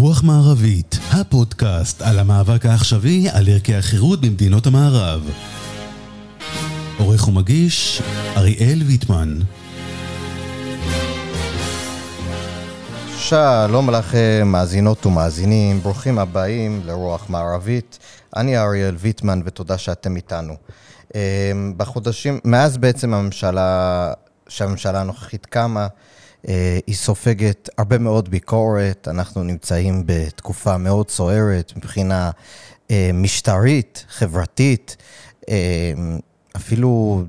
רוח מערבית, הפודקאסט על המאבק העכשווי על ערכי החירות במדינות המערב. עורך ומגיש, אריאל ויטמן. שלום לכם, מאזינות ומאזינים, ברוכים הבאים לרוח מערבית. אני אריאל ויטמן ותודה שאתם איתנו. אמ, בחודשים, מאז בעצם הממשלה, שהממשלה הנוכחית קמה, היא סופגת הרבה מאוד ביקורת, אנחנו נמצאים בתקופה מאוד סוערת מבחינה אה, משטרית, חברתית. אה, אפילו,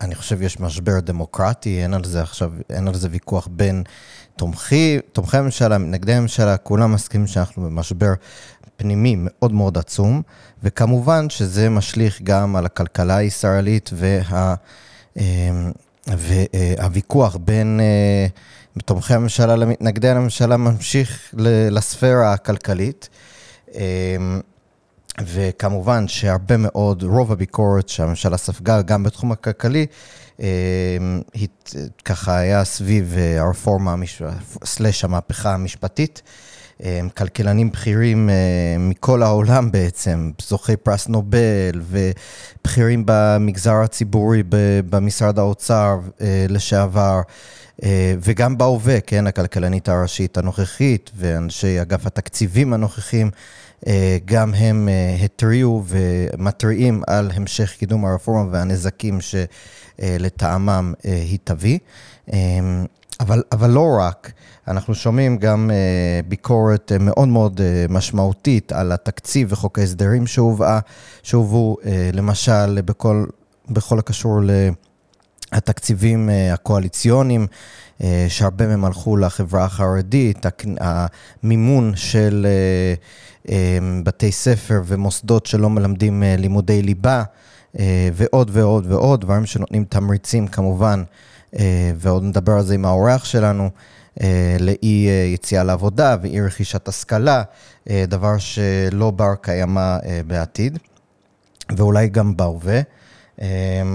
אני חושב, יש משבר דמוקרטי, אין על זה עכשיו, אין על זה ויכוח בין תומכי, תומכי הממשלה, מתנגדי הממשלה, כולם מסכימים שאנחנו במשבר פנימי מאוד מאוד עצום, וכמובן שזה משליך גם על הכלכלה הישראלית וה... והוויכוח בין תומכי הממשלה למתנגדי הממשלה ממשיך לספירה הכלכלית. וכמובן שהרבה מאוד, רוב הביקורת שהממשלה ספגה גם בתחום הכלכלי, היא ככה היה סביב הרפורמה, סלש המהפכה המשפטית. כלכלנים בכירים מכל העולם בעצם, זוכי פרס נובל ובכירים במגזר הציבורי במשרד האוצר לשעבר. וגם בהווה, כן, הכלכלנית הראשית הנוכחית ואנשי אגף התקציבים הנוכחים, גם הם התריעו ומתריעים על המשך קידום הרפורמה והנזקים שלטעמם היא תביא. אבל, אבל לא רק, אנחנו שומעים גם uh, ביקורת uh, מאוד מאוד uh, משמעותית על התקציב וחוק ההסדרים שהובאה, שהובאו, למשל, בכל, בכל הקשור לתקציבים הקואליציוניים, שהרבה מהם הלכו לחברה החרדית, המימון של בתי ספר ומוסדות שלא מלמדים לימודי ליבה, ועוד ועוד ועוד, דברים שנותנים תמריצים כמובן. ועוד נדבר על זה עם האורח שלנו, לאי יציאה לעבודה ואי רכישת השכלה, דבר שלא בר קיימא בעתיד, ואולי גם בהווה.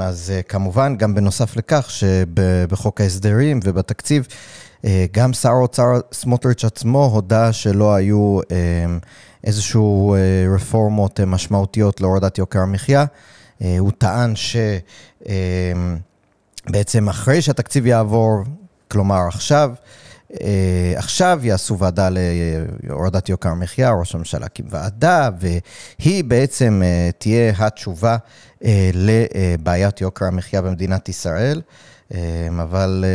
אז כמובן, גם בנוסף לכך, שבחוק ההסדרים ובתקציב, גם שר האוצר סמוטריץ' עצמו הודה שלא היו איזשהו רפורמות משמעותיות להורדת יוקר המחיה. הוא טען ש... בעצם אחרי שהתקציב יעבור, כלומר עכשיו, אה, עכשיו יעשו ועדה להורדת יוקר המחיה, ראש הממשלה הקים ועדה, והיא בעצם אה, תהיה התשובה אה, לבעיית יוקר המחיה במדינת ישראל. אבל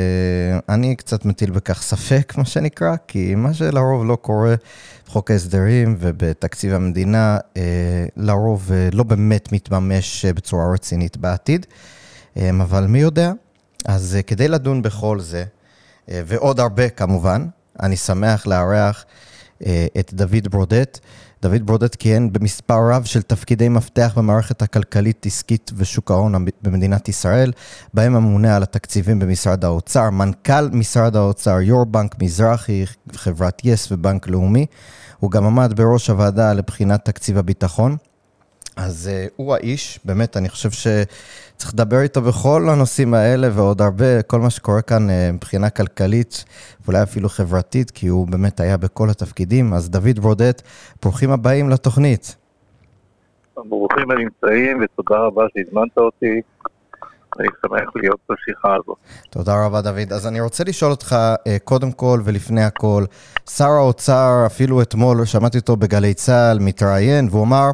אני קצת מטיל בכך ספק, מה שנקרא, כי מה שלרוב לא קורה בחוק ההסדרים ובתקציב המדינה, לרוב לא באמת מתממש בצורה רצינית בעתיד. אבל מי יודע? אז כדי לדון בכל זה, ועוד הרבה כמובן, אני שמח לארח את דוד ברודט. דוד ברודט כיהן במספר רב של תפקידי מפתח במערכת הכלכלית, עסקית ושוק ההון במדינת ישראל, בהם הממונה על התקציבים במשרד האוצר, מנכ"ל משרד האוצר, יו"ר בנק מזרחי, חברת יס ובנק לאומי. הוא גם עמד בראש הוועדה לבחינת תקציב הביטחון. אז uh, הוא האיש, באמת, אני חושב שצריך לדבר איתו בכל הנושאים האלה ועוד הרבה, כל מה שקורה כאן uh, מבחינה כלכלית, ואולי אפילו חברתית, כי הוא באמת היה בכל התפקידים. אז דוד ברודט, ברוכים הבאים לתוכנית. ברוכים הנמצאים, ותודה רבה שהזמנת אותי. אני שמח להיות בשיחה הזאת. תודה רבה, דוד. אז אני רוצה לשאול אותך, uh, קודם כל ולפני הכל, שר האוצר, אפילו אתמול שמעתי אותו בגלי צה"ל, מתראיין, והוא אמר,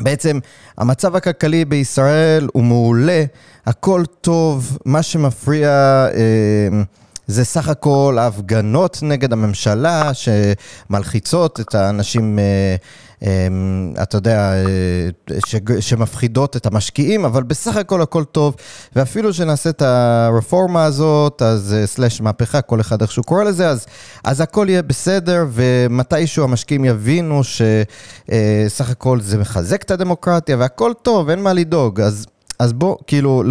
בעצם המצב הכלכלי בישראל הוא מעולה, הכל טוב, מה שמפריע אה, זה סך הכל ההפגנות נגד הממשלה שמלחיצות את האנשים, אה, אתה יודע, אה, שמפחידות את המשקיעים, אבל בסך הכל הכל טוב, ואפילו שנעשה את הרפורמה הזאת, אז סלאש מהפכה, כל אחד איך שהוא קורא לזה, אז, אז הכל יהיה בסדר, ומתישהו המשקיעים יבינו שסך הכל זה מחזק את הדמוקרטיה, והכל טוב, אין מה לדאוג. אז, אז בוא, כאילו,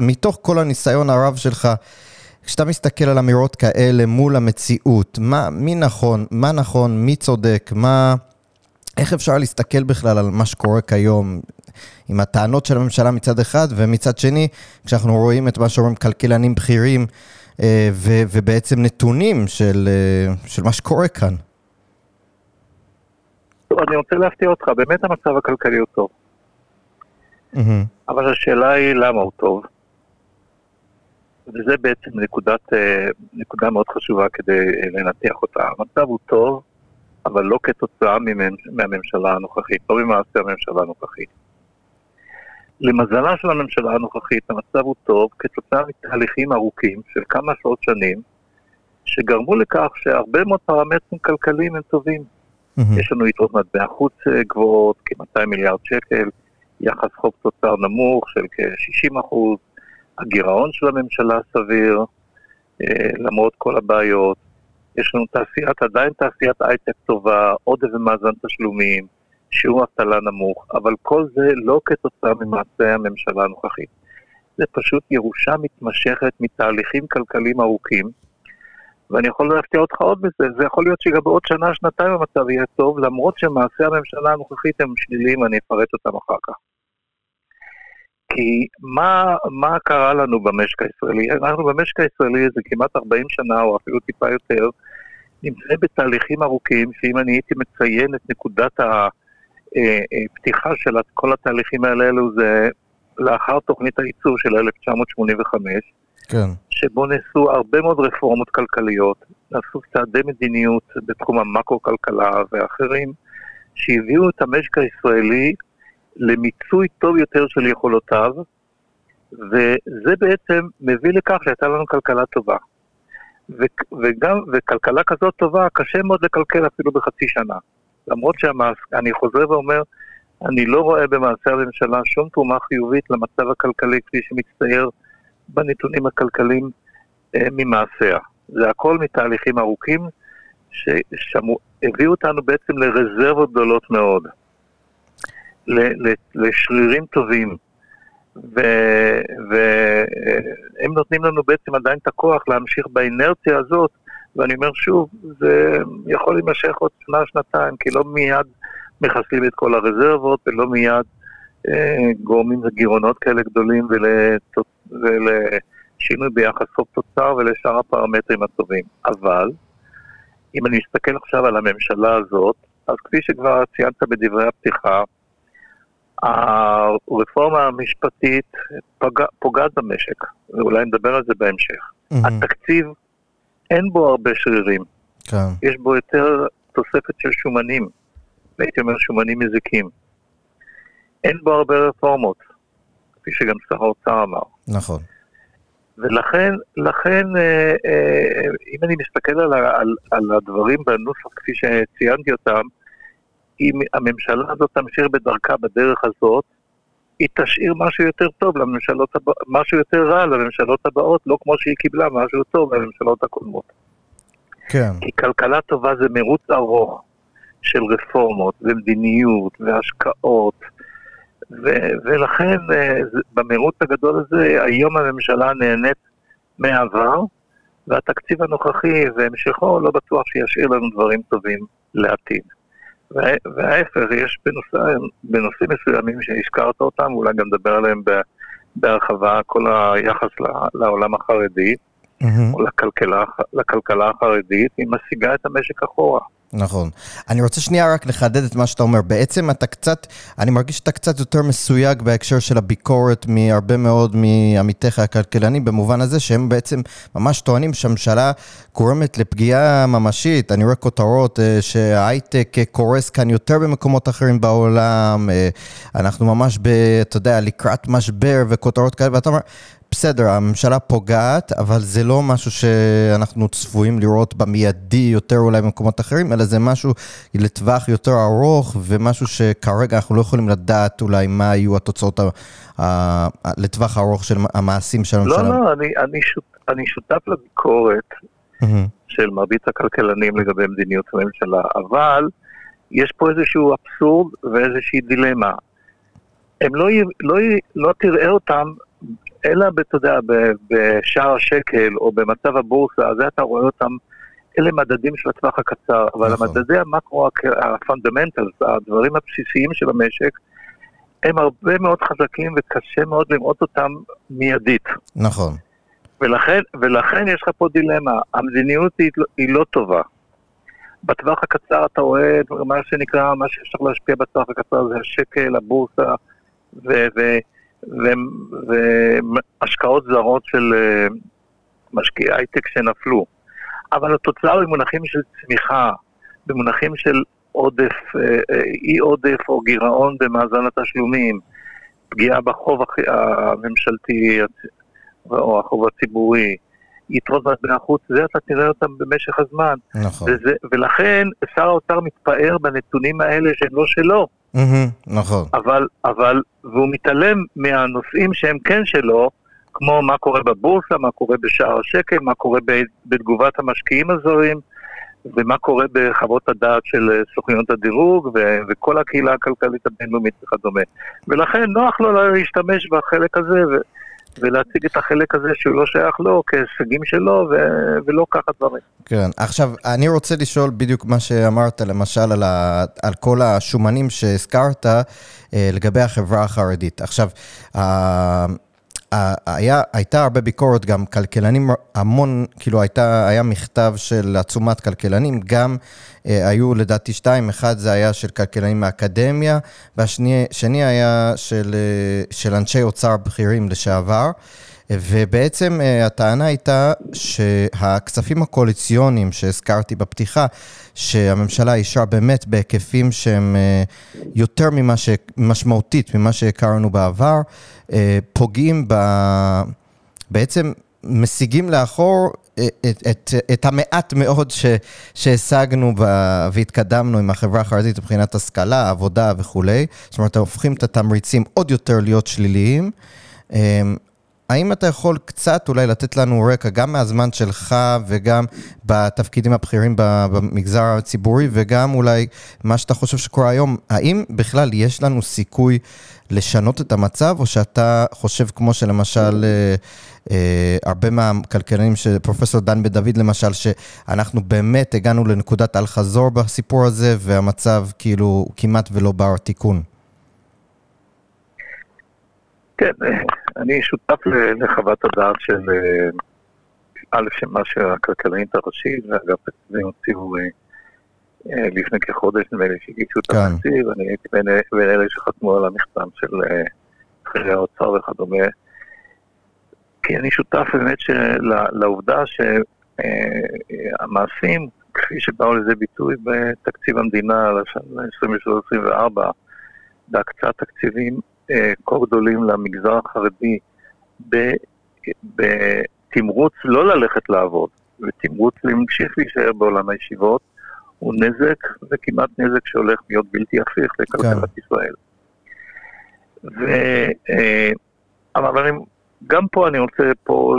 מתוך כל הניסיון הרב שלך, כשאתה מסתכל על אמירות כאלה מול המציאות, מה, מי נכון, מה נכון, מי צודק, מה... איך אפשר להסתכל בכלל על מה שקורה כיום עם הטענות של הממשלה מצד אחד, ומצד שני, כשאנחנו רואים את מה שאומרים כלכלנים בכירים, אה, ו- ובעצם נתונים של, אה, של מה שקורה כאן. טוב, אני רוצה להפתיע אותך, באמת המצב הכלכלי הוא טוב. מהמם. אבל השאלה היא למה הוא טוב. וזה בעצם נקודת, אה, נקודה מאוד חשובה כדי לנתח אותה. המצב הוא טוב, אבל לא כתוצאה מהממשלה הנוכחית, לא ממעשה הממשלה הנוכחית. למזלה של הממשלה הנוכחית, המצב הוא טוב כתוצאה מתהליכים ארוכים של כמה עשרות שנים, שגרמו לכך שהרבה מאוד פרמטרים כלכליים הם טובים. מהמם. יש לנו יתרות מטבע חוץ אה, גבוהות, כ-200 מיליארד שקל, יחס חוב תוצר נמוך של כ-60 אחוז, הגירעון של הממשלה סביר, אה, למרות כל הבעיות. יש לנו תעשיית, עדיין תעשיית הייטק טובה, עודף ומאזן תשלומים, שיעור אבטלה נמוך, אבל כל זה לא כתוצאה ממעשה הממשלה הנוכחית. זה פשוט ירושה מתמשכת מתהליכים כלכליים ארוכים, ואני יכול להפתיע אותך עוד בזה, זה יכול להיות שגם בעוד שנה, שנתיים המצב יהיה טוב, למרות שמעשי הממשלה הנוכחית הם שליליים, אני אפרט אותם אחר כך. כי מה, מה קרה לנו במשק הישראלי? אנחנו במשק הישראלי זה כמעט 40 שנה, או אפילו טיפה יותר, נמצאים בתהליכים ארוכים, שאם אני הייתי מציין את נקודת הפתיחה של כל התהליכים האלה, אלו זה לאחר תוכנית הייצור של 1985, כן. שבו נעשו הרבה מאוד רפורמות כלכליות, נעשו צעדי מדיניות בתחום המקרו-כלכלה ואחרים, שהביאו את המשק הישראלי למיצוי טוב יותר של יכולותיו, וזה בעצם מביא לכך שהייתה לנו כלכלה טובה. ו- וגם, וכלכלה כזאת טובה, קשה מאוד לקלקל אפילו בחצי שנה. למרות שאני חוזר ואומר, אני לא רואה במעשה הממשלה שום תרומה חיובית למצב הכלכלי כפי שמצטייר בנתונים הכלכליים אה, ממעשיה. זה הכל מתהליכים ארוכים שהביאו אותנו בעצם לרזרבות גדולות מאוד, ל- ל- לשרירים טובים, והם נותנים לנו בעצם עדיין את הכוח להמשיך באינרציה הזאת, ואני אומר שוב, זה יכול להימשך עוד שנה, שנתיים, כי לא מיד מחסלים את כל הרזרבות ולא מיד אה, גורמים לגירעונות כאלה גדולים ולתוצ... ולשינוי ביחס חוב תוצר ולשאר הפרמטרים הטובים. אבל, אם אני מסתכל עכשיו על הממשלה הזאת, אז כפי שכבר ציינת בדברי הפתיחה, הרפורמה המשפטית פגע, פוגעת במשק, ואולי נדבר על זה בהמשך. מהמם. התקציב, אין בו הרבה שרירים, כן. יש בו יותר תוספת של שומנים, הייתי אומר שומנים מזיקים. אין בו הרבה רפורמות, כפי שגם שר האוצר אמר. נכון. ולכן, לכן, אה, אה, אם אני מסתכל על, על, על הדברים בנוסח כפי שציינתי אותם, אם הממשלה הזאת תמשיך בדרכה בדרך הזאת, היא תשאיר משהו יותר טוב לממשלות הבאות, משהו יותר רע לממשלות הבאות, לא כמו שהיא קיבלה משהו טוב לממשלות הקודמות. כן. כי כלכלה טובה זה מירוץ ארוך של רפורמות ומדיניות והשקעות, ו- ולכן אה, במרוץ הגדול הזה היום הממשלה נהנית מהעבר, והתקציב הנוכחי והמשכו לא בטוח שישאיר לנו דברים טובים לעתיד. וה- וההפך, יש בנושא, בנושאים מסוימים שהזכרת אותם, ואולי גם נדבר עליהם בהרחבה, כל היחס לעולם החרדי, מהמם. או לכלכלה, לכלכלה החרדית, היא משיגה את המשק אחורה. נכון. אני רוצה שנייה רק לחדד את מה שאתה אומר. בעצם אתה קצת, אני מרגיש שאתה קצת יותר מסויג בהקשר של הביקורת מהרבה מאוד מעמיתיך הכלכלנים, במובן הזה שהם בעצם ממש טוענים שהממשלה גורמת לפגיעה ממשית. אני רואה כותרות אה, שההייטק אה, קורס כאן יותר במקומות אחרים בעולם, אה, אנחנו ממש, ב, אתה יודע, לקראת משבר וכותרות כאלה, ואתה אומר... בסדר, הממשלה פוגעת, אבל זה לא משהו שאנחנו צפויים לראות במיידי יותר אולי במקומות אחרים, אלא זה משהו לטווח יותר ארוך, ומשהו שכרגע אנחנו לא יכולים לדעת אולי מה יהיו התוצאות ה- ה- לטווח הארוך של המעשים של הממשלה. לא, לא, אני, אני, שות, אני שותף לביקורת. של מרבית הכלכלנים לגבי מדיניות הממשלה, אבל יש פה איזשהו אבסורד ואיזושהי דילמה. הם לא, לא, לא תראה אותם, אלא, אתה יודע, בשער השקל או במצב הבורסה, זה אתה רואה אותם, אלה מדדים של הטווח הקצר, אבל נכון. המדדי המקרו, ה fundamentals, הדברים הבסיסיים של המשק, הם הרבה מאוד חזקים וקשה מאוד לראות אותם מיידית. נכון. ולכן, ולכן יש לך פה דילמה, המדיניות היא, היא לא טובה. בטווח הקצר אתה רואה מה שנקרא, מה שאפשר להשפיע בטווח הקצר זה השקל, הבורסה והשקעות זרות של אה, משקיעי הייטק שנפלו. אבל התוצאה במונחים של צמיחה, במונחים של עודף, אה, אה, אי עודף או גירעון במאזן התשלומים, פגיעה בחוב הממשלתי או החוב הציבורי, יתרות מטבע החוץ, זה אתה תראה אותם במשך הזמן. נכון. וזה, ולכן שר האוצר מתפאר בנתונים האלה שהם לא שלו. Mm-hmm, נכון. אבל, אבל, והוא מתעלם מהנושאים שהם כן שלו, כמו מה קורה בבורסה, מה קורה בשער השקל, מה קורה בתגובת המשקיעים הזרים, ומה קורה בחוות הדעת של אה, סוכניות הדירוג ו- וכל הקהילה הכלכלית הבינלאומית וכדומה. ולכן נוח לו להשתמש בחלק הזה ו- ולהציג את החלק הזה שהוא לא שייך לו כהישגים שלו ו- ולא ככה דברים. כן, עכשיו אני רוצה לשאול בדיוק מה שאמרת למשל על, ה- על כל השומנים שהזכרת אה, לגבי החברה החרדית. עכשיו, היה, הייתה הרבה ביקורת, גם כלכלנים המון, כאילו הייתה, היה מכתב של עצומת כלכלנים, גם אה, היו לדעתי שתיים, אחד זה היה של כלכלנים מהאקדמיה, והשני היה של, אה, של אנשי אוצר בכירים לשעבר. ובעצם אה, הטענה הייתה שהכספים הקואליציוניים שהזכרתי בפתיחה, שהממשלה אישרה באמת בהיקפים שהם אה, יותר ממה ש... משמעותית ממה שהכרנו בעבר, אה, פוגעים ב... בעצם משיגים לאחור את, את, את המעט מאוד ש, שהשגנו ב, והתקדמנו עם החברה החרדית מבחינת השכלה, עבודה וכולי. זאת אומרת, הופכים את התמריצים עוד יותר להיות שליליים. האם אתה יכול קצת אולי לתת לנו רקע, גם מהזמן שלך וגם בתפקידים הבכירים במגזר הציבורי, וגם אולי מה שאתה חושב שקורה היום, האם בכלל יש לנו סיכוי לשנות את המצב, או שאתה חושב כמו שלמשל... אה, אה, הרבה מהכלכלנים, פרופסור דן בן דוד למשל, שאנחנו באמת הגענו לנקודת אל-חזור בסיפור הזה, והמצב כאילו כמעט ולא בר תיקון. כן, אני שותף לחוות הדעת של אה, א', שמה שהכלכלנית הראשית ואגף תקציבים הוציאו אה, אה, לפני כחודש, נדמה לי שהגישו את כן. התקציב, אני הייתי בין אלה שחתמו על המכתב של חיי האוצר וכדומה. כי אני שותף באמת לעובדה שהמעשים, כפי שבאו לזה ביטוי בתקציב המדינה לשנה 2023-2024, בהקצאת תקציבים, כה גדולים למגזר החרדי בתמרוץ לא ללכת לעבוד, ותמרוץ להמשיך להישאר בעולם הישיבות, הוא נזק, וכמעט נזק שהולך להיות בלתי הפיך לכלכלת כן. ישראל. ו, אה, אבל גם פה אני רוצה פה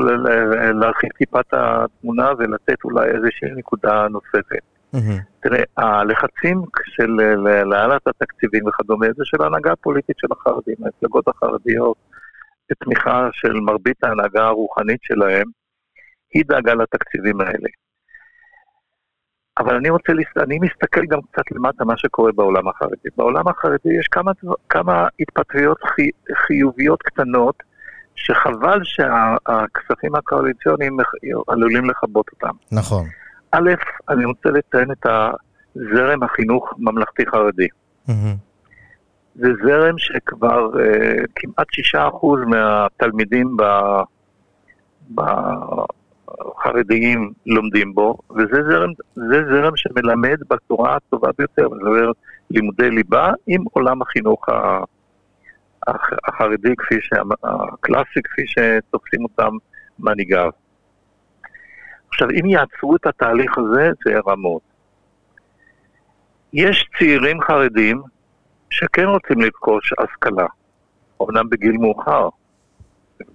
להרחיב טיפה את התמונה ולתת אולי איזושהי נקודה נוספת. תראה, הלחצים של להעלאת התקציבים וכדומה, זה של ההנהגה הפוליטית של החרדים, המפלגות החרדיות, בתמיכה של מרבית ההנהגה הרוחנית שלהם, היא דאגה לתקציבים האלה. אבל אני רוצה, אני מסתכל גם קצת למטה מה שקורה בעולם החרדי. בעולם החרדי יש כמה, כמה התפתחויות חי, חיוביות קטנות, שחבל שהכספים הקואליציוניים עלולים לכבות אותם. נכון. א', אני רוצה לציין את הזרם החינוך ממלכתי-חרדי. זה זרם שכבר uh, כמעט שישה אחוז מהתלמידים בחרדיים לומדים בו, וזה זרם, זרם שמלמד בצורה הטובה ביותר, מדבר לימודי ליבה עם עולם החינוך החרדי, כפי שהקלאסי, כפי שתופסים אותם מנהיגיו. עכשיו, אם יעצרו את התהליך הזה, זה יהיה רמות. יש צעירים חרדים שכן רוצים לרכוש השכלה, אמנם בגיל מאוחר,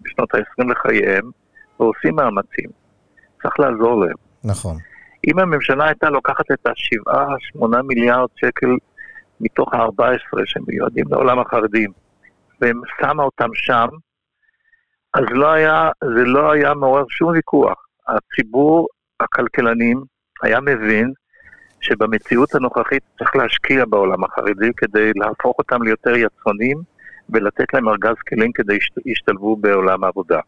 בשנות ה-20 לחייהם, ועושים מאמצים. צריך לעזור להם. נכון. אם הממשלה הייתה לוקחת את ה-7-8 מיליארד שקל מתוך ה-14 שמיועדים לעולם החרדים, ושמה אותם שם, אז לא היה, זה לא היה מעורר שום ויכוח. הציבור, הכלכלנים, היה מבין שבמציאות הנוכחית צריך להשקיע בעולם החרדי כדי להפוך אותם ליותר יצרנים ולתת להם ארגז כלים כדי שישתלבו בעולם העבודה.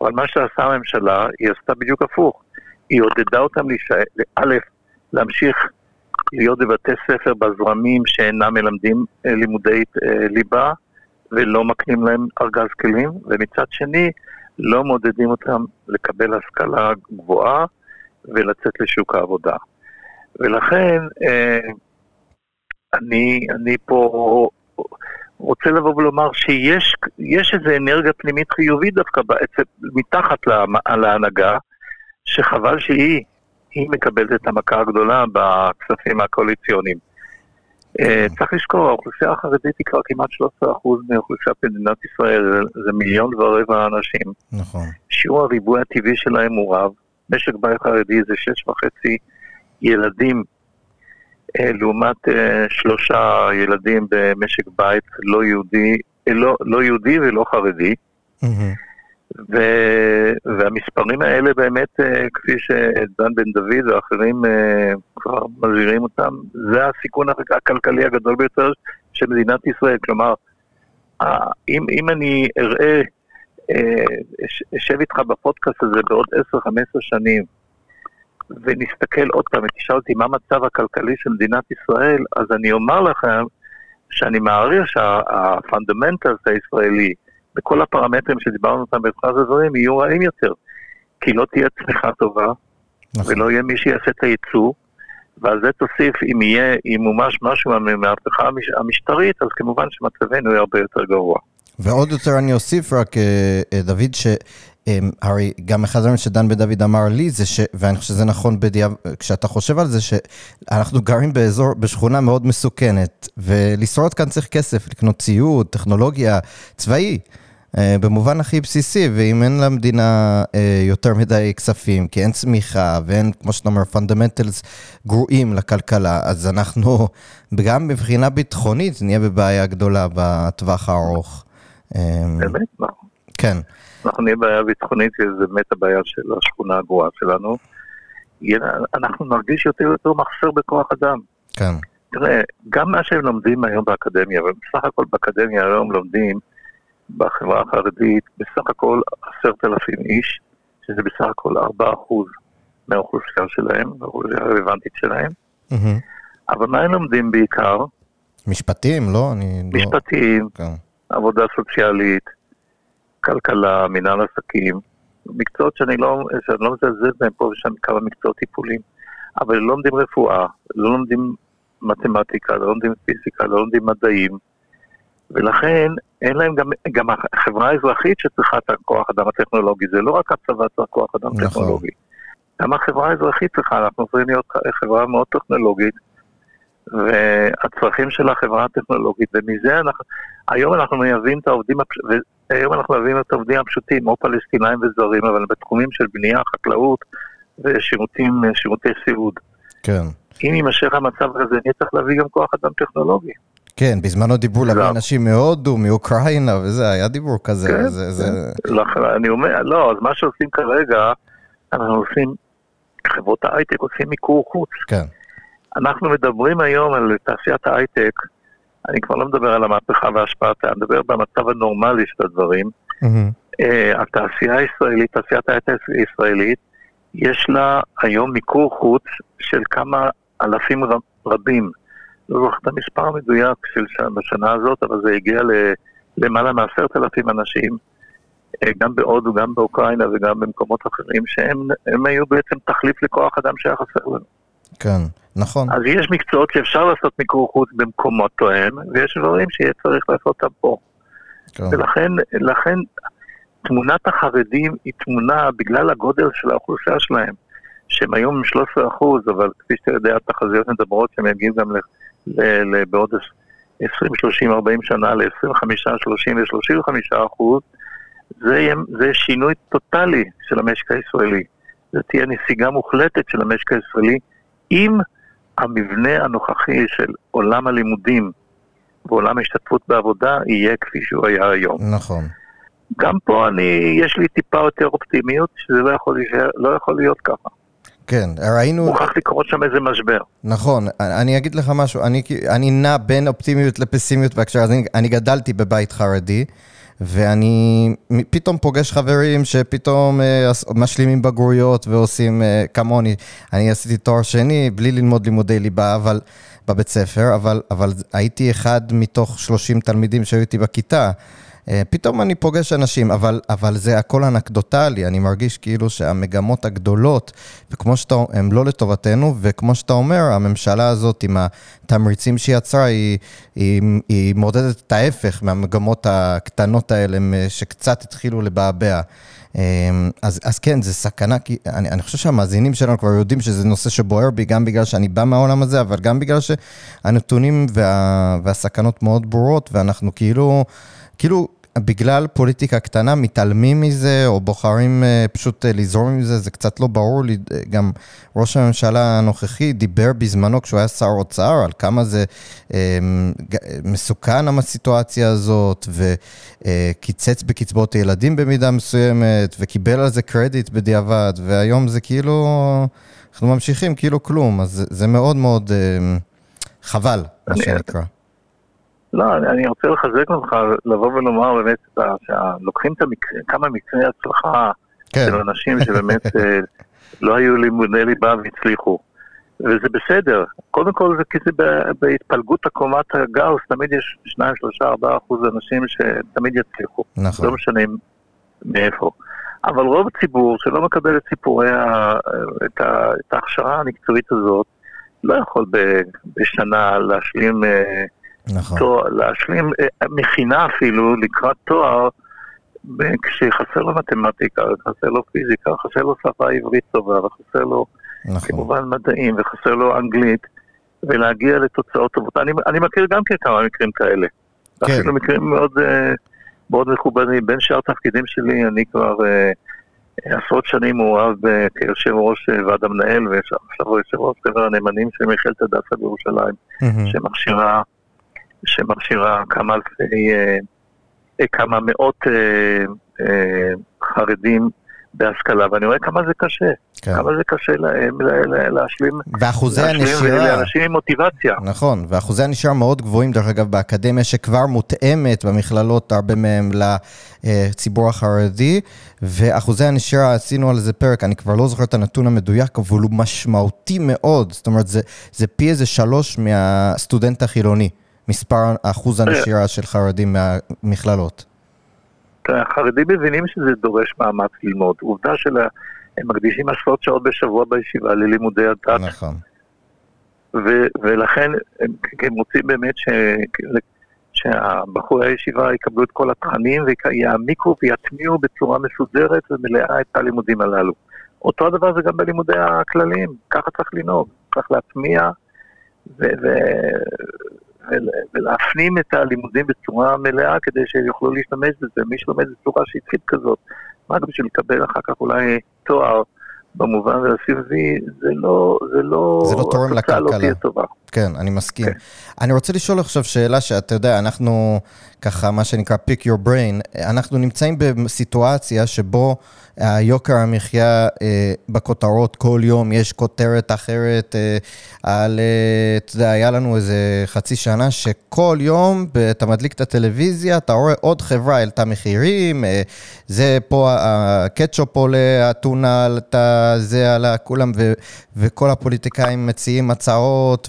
אבל מה שעשה הממשלה, היא עשתה בדיוק הפוך. היא עודדה אותם להישאר, א', להמשיך להיות בבתי ספר בזרמים שאינם מלמדים אה, לימודי אה, ליבה ולא מקנים להם ארגז כלים, ומצד שני לא מעודדים אותם לקבל השכלה גבוהה ולצאת לשוק העבודה. ולכן אה, אני, אני פה רוצה לבוא ולומר שיש איזו אנרגיה פנימית חיובית דווקא בעצם, מתחת להנהגה, שחבל שהיא היא מקבלת את המכה הגדולה בכספים הקואליציוניים. אה, צריך לזכור, האוכלוסייה החרדית היא כבר כמעט 13% מאוכלוסיית מדינת ישראל, זה מיליון ורבע אנשים. נכון. שיעור הריבוי הטבעי שלהם הוא רב, משק בית חרדי זה 6.5 ילדים, אה, לעומת אה, שלושה ילדים במשק בית לא יהודי, לא, לא יהודי ולא חרדי. Mm-hmm. ו, והמספרים האלה באמת, אה, כפי שדן בן דוד ואחרים אה, כבר מזהירים אותם, זה הסיכון הכלכלי הגדול ביותר של מדינת ישראל. כלומר, אם, אם אני אראה, אה, אשב איתך בפודקאסט הזה בעוד 10-15 שנים, ונסתכל עוד פעם ותשאל אותי מה המצב הכלכלי של מדינת ישראל, אז אני אומר לכם שאני מעריך שה fundamentals הישראלי, וכל הפרמטרים שדיברנו אותם בתחילת הדברים יהיו רעים יותר. כי לא תהיה צמיחה טובה, נכון. ולא יהיה מי שיעשה את הייצוא, ועל זה תוסיף, אם יהיה, אם מומש משהו מהמהפכה המשטרית, אז כמובן שמצבנו יהיה הרבה יותר גרוע. ועוד יותר אני אוסיף רק, אה, אה, דוד, ש... אמ, הרי גם אחד הדברים שדן בן דוד אמר לי זה ש... ואני חושב שזה נכון בדיעב... כשאתה חושב על זה, שאנחנו גרים באזור, בשכונה מאוד מסוכנת, ולשרוד כאן צריך כסף, לקנות ציוד, טכנולוגיה, צבאי. אה, במובן הכי בסיסי, ואם אין למדינה אה, יותר מדי כספים, כי אין צמיחה ואין, כמו שאתה אומר, fundamentals גרועים לכלכלה, אז אנחנו, גם מבחינה ביטחונית, נהיה בבעיה גדולה בטווח הארוך. אה, באמת? כן. אנחנו נהיה בבעיה ביטחונית, וזו באמת הבעיה של השכונה הגרועה שלנו. אנחנו נרגיש יותר ויותר מחסר בכוח אדם. כן. תראה, גם מה שהם לומדים היום באקדמיה, ובסך הכל באקדמיה היום לומדים בחברה החרדית בסך הכל עשרת אלפים איש, שזה בסך הכל ארבעה אחוז מהאוכלוסייה שלהם, האוכלוסייה הרלוונטית שלהם. Mm-hmm. אבל מה הם לומדים בעיקר? משפטים, לא? אני לא- משפטים, לא... עבודה סוציאלית, כלכלה, מנהל עסקים, מקצועות שאני לא, שאני לא מזלזל בהם פה ושם כמה מקצועות טיפולים, אבל לא לומדים רפואה, לא לומדים מתמטיקה, לא לומדים פיזיקה, לא לומדים מדעים, ולכן אין להם גם, גם החברה האזרחית שצריכה את הכוח אדם הטכנולוגי, זה לא רק הצבא צריך כוח אדם נכון. טכנולוגי. גם החברה האזרחית צריכה, אנחנו יכולים להיות חברה מאוד טכנולוגית, והצרכים של החברה הטכנולוגית, ומזה אנחנו, היום אנחנו מייבאים את העובדים, היום אנחנו מייבאים את העובדים הפשוטים, או פלסטינאים וזרים, אבל בתחומים של בנייה, חקלאות ושירותי סיעוד. כן. אם יימשך המצב הזה, אני צריך להביא גם כוח אדם טכנולוגי. כן, בזמנו דיברו להביא אנשים מהודו, מאוקראינה וזה, היה דיבור כזה. כן, זה, זה... לא, אני אומר, לא, אז מה שעושים כרגע, אנחנו עושים, חברות ההייטק עושים מיקור חוץ. כן. אנחנו מדברים היום על תעשיית ההייטק, אני כבר לא מדבר על המהפכה והשפעתה, אני מדבר במצב הנורמלי של הדברים. Mm-hmm. Uh, התעשייה הישראלית, תעשיית ההייטק הישראלית, יש לה היום מיקור חוץ של כמה אלפים רב, רבים. לא זוכר את המספר המדויק של שם, בשנה הזאת, אבל זה הגיע למעלה מעשרת אלפים אנשים, אה, גם בהודו, גם באוקראינה וגם במקומות אחרים, שהם היו בעצם תחליף לכוח אדם שהיה חסר לנו. כן, נכון. אז יש מקצועות שאפשר לעשות מיקור חוץ במקומות תואם, ויש דברים שיהיה צריך לעשות אותם פה. כן. ולכן לכן, תמונת החרדים היא תמונה, בגלל הגודל של האוכלוסייה שלהם, שהם היום 13 אחוז, אבל כפי שאתה יודע, התחזיות מדברות שהם יגיעו גם בעוד 20, 30, 40 שנה ל-25, 30 ו-35 אחוז, זה, זה שינוי טוטאלי של המשק הישראלי. זו תהיה נסיגה מוחלטת של המשק הישראלי אם המבנה הנוכחי של עולם הלימודים ועולם ההשתתפות בעבודה יהיה כפי שהוא היה היום. נכון. גם פה אני, יש לי טיפה יותר אופטימיות, שזה לא יכול, לא יכול להיות ככה. כן, ראינו... מוכרח לקרות שם איזה משבר. נכון, אני אגיד לך משהו, אני, אני נע בין אופטימיות לפסימיות בהקשר הזה, אני, אני גדלתי בבית חרדי, ואני פתאום פוגש חברים שפתאום אה, משלימים בגרויות ועושים אה, כמוני. אני עשיתי תואר שני בלי ללמוד לימודי ליבה, אבל בבית ספר, אבל, אבל הייתי אחד מתוך 30 תלמידים שהיו איתי בכיתה. אה, פתאום אני פוגש אנשים, אבל, אבל זה הכל אנקדוטלי, אני מרגיש כאילו שהמגמות הגדולות, וכמו שאתה, הן לא לטובתנו, וכמו שאתה אומר, הממשלה הזאת עם התמריצים שהיא יצרה, היא, היא, היא מודדת את ההפך מהמגמות הקטנות האלה, שקצת התחילו לבעבע. אה, אז, אז כן, זה סכנה, כי אני, אני חושב שהמאזינים שלנו כבר יודעים שזה נושא שבוער בי, גם בגלל שאני בא מהעולם הזה, אבל גם בגלל שהנתונים וה, והסכנות מאוד ברורות, ואנחנו כאילו, כאילו, בגלל פוליטיקה קטנה מתעלמים מזה, או בוחרים uh, פשוט uh, לזרום מזה, זה קצת לא ברור לי. גם ראש הממשלה הנוכחי דיבר בזמנו, כשהוא היה שר אוצר, על כמה זה um, מסוכן הסיטואציה הזאת, וקיצץ בקצבאות הילדים במידה מסוימת, וקיבל על זה קרדיט בדיעבד, והיום זה כאילו, אנחנו ממשיכים כאילו כלום, אז זה, זה מאוד מאוד uh, חבל, מה שנקרא. לא, אני רוצה לחזק אותך, לבוא ולומר באמת שלוקחים את המקרה, כמה מקרי הצלחה כן. של אנשים שבאמת אה, לא היו לימודי ליבה והצליחו. וזה בסדר. קודם כל זה כי זה בהתפלגות עקומת הגאוס, תמיד יש 2, 3, 4 אחוז אנשים שתמיד יצליחו. נכון. לא משנה מאיפה. אבל רוב הציבור שלא מקבל את סיפורי, ה, את, ה, את ההכשרה המקצועית הזאת, לא יכול בשנה להשלים אה, נכון. תואר, להשלים אה, מכינה אפילו לקראת תואר, כשחסר לו מתמטיקה, חסר לו פיזיקה, חסר לו שפה עברית טובה, וחסר לו נכון. כמובן מדעים, וחסר לו אנגלית, ולהגיע לתוצאות טובות. אני, אני מכיר גם כן כמה מקרים כאלה. כן. אפילו מקרים מאוד, אה, מאוד מכובדים. בין שאר התפקידים שלי, אני כבר אה, עשרות שנים מעורב כיושב ראש ועד המנהל, ועכשיו יושב ראש חבר הנאמנים של מכללת הדסה בירושלים, mm-hmm. שמכשירה שמכשירה כמה אלפי, אה, אה, כמה מאות אה, חרדים בהשכלה, ואני רואה כמה זה קשה, כן. כמה זה קשה להם להשלים, ואחוזי הנשירה, לאנשים עם מוטיבציה. נכון, ואחוזי הנשירה מאוד גבוהים, דרך אגב, באקדמיה שכבר מותאמת במכללות, הרבה מהם לציבור החרדי, ואחוזי הנשירה, עשינו על זה פרק, אני כבר לא זוכר את הנתון המדויק, אבל הוא משמעותי מאוד, זאת אומרת, זה, זה פי איזה שלוש מהסטודנט החילוני. מספר, אחוז הנשירה של חרדים מהמכללות? החרדים מבינים שזה דורש מאמץ ללמוד. עובדה שהם מקדישים עשרות שעות בשבוע בישיבה ללימודי הדת. נכון. ו- ולכן הם, הם רוצים באמת ש... שהבחורי הישיבה יקבלו את כל התכנים ויעמיקו ויטמיעו בצורה מסודרת ומלאה את הלימודים הללו. אותו הדבר זה גם בלימודי הכלליים, ככה צריך לנהוג, צריך להטמיע ו- ו- ולהפנים את הלימודים בצורה מלאה כדי שיוכלו להשתמש בזה. מי שלומד בצורה שטחית כזאת, רק בשביל לקבל אחר כך אולי תואר במובן הסביבי, זה לא, זה לא, זה לא תורם לכלכלה. לא תהיה טובה. כן, אני מסכים. כן. אני רוצה לשאול עכשיו שאלה שאתה יודע, אנחנו ככה, מה שנקרא pick your brain, אנחנו נמצאים בסיטואציה שבו היוקר המחיה אה, בכותרות כל יום, יש כותרת אחרת אה, על, אה, אתה יודע, היה לנו איזה חצי שנה שכל יום אתה מדליק את הטלוויזיה, אתה רואה עוד חברה העלתה מחירים, אה, זה פה הקטשופ עולה, הטונה עלתה, זה עלה, כולם, ו, וכל הפוליטיקאים מציעים הצעות,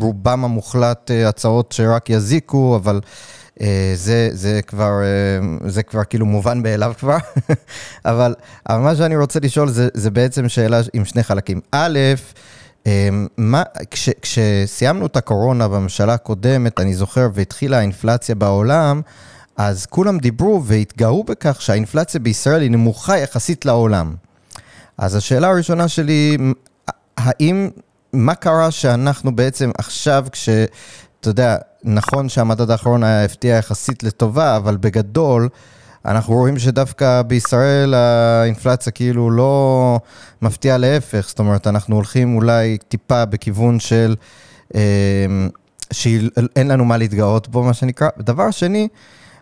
ורובם המוחלט אה, הצעות שרק יזיקו, אבל... אה, זה, זה, כבר, אה, זה כבר כאילו מובן מאליו כבר, אבל, אבל מה שאני רוצה לשאול זה, זה בעצם שאלה עם שני חלקים. א', מה, כש, כשסיימנו את הקורונה בממשלה הקודמת, אני זוכר, והתחילה האינפלציה בעולם, אז כולם דיברו והתגאו בכך שהאינפלציה בישראל היא נמוכה יחסית לעולם. אז השאלה הראשונה שלי, האם, מה קרה שאנחנו בעצם עכשיו, כש... אתה יודע, נכון שהמדד האחרון היה הפתיע יחסית לטובה, אבל בגדול, אנחנו רואים שדווקא בישראל האינפלציה כאילו לא מפתיעה להפך, זאת אומרת, אנחנו הולכים אולי טיפה בכיוון של, אה, שאין לנו מה להתגאות בו, מה שנקרא. דבר שני,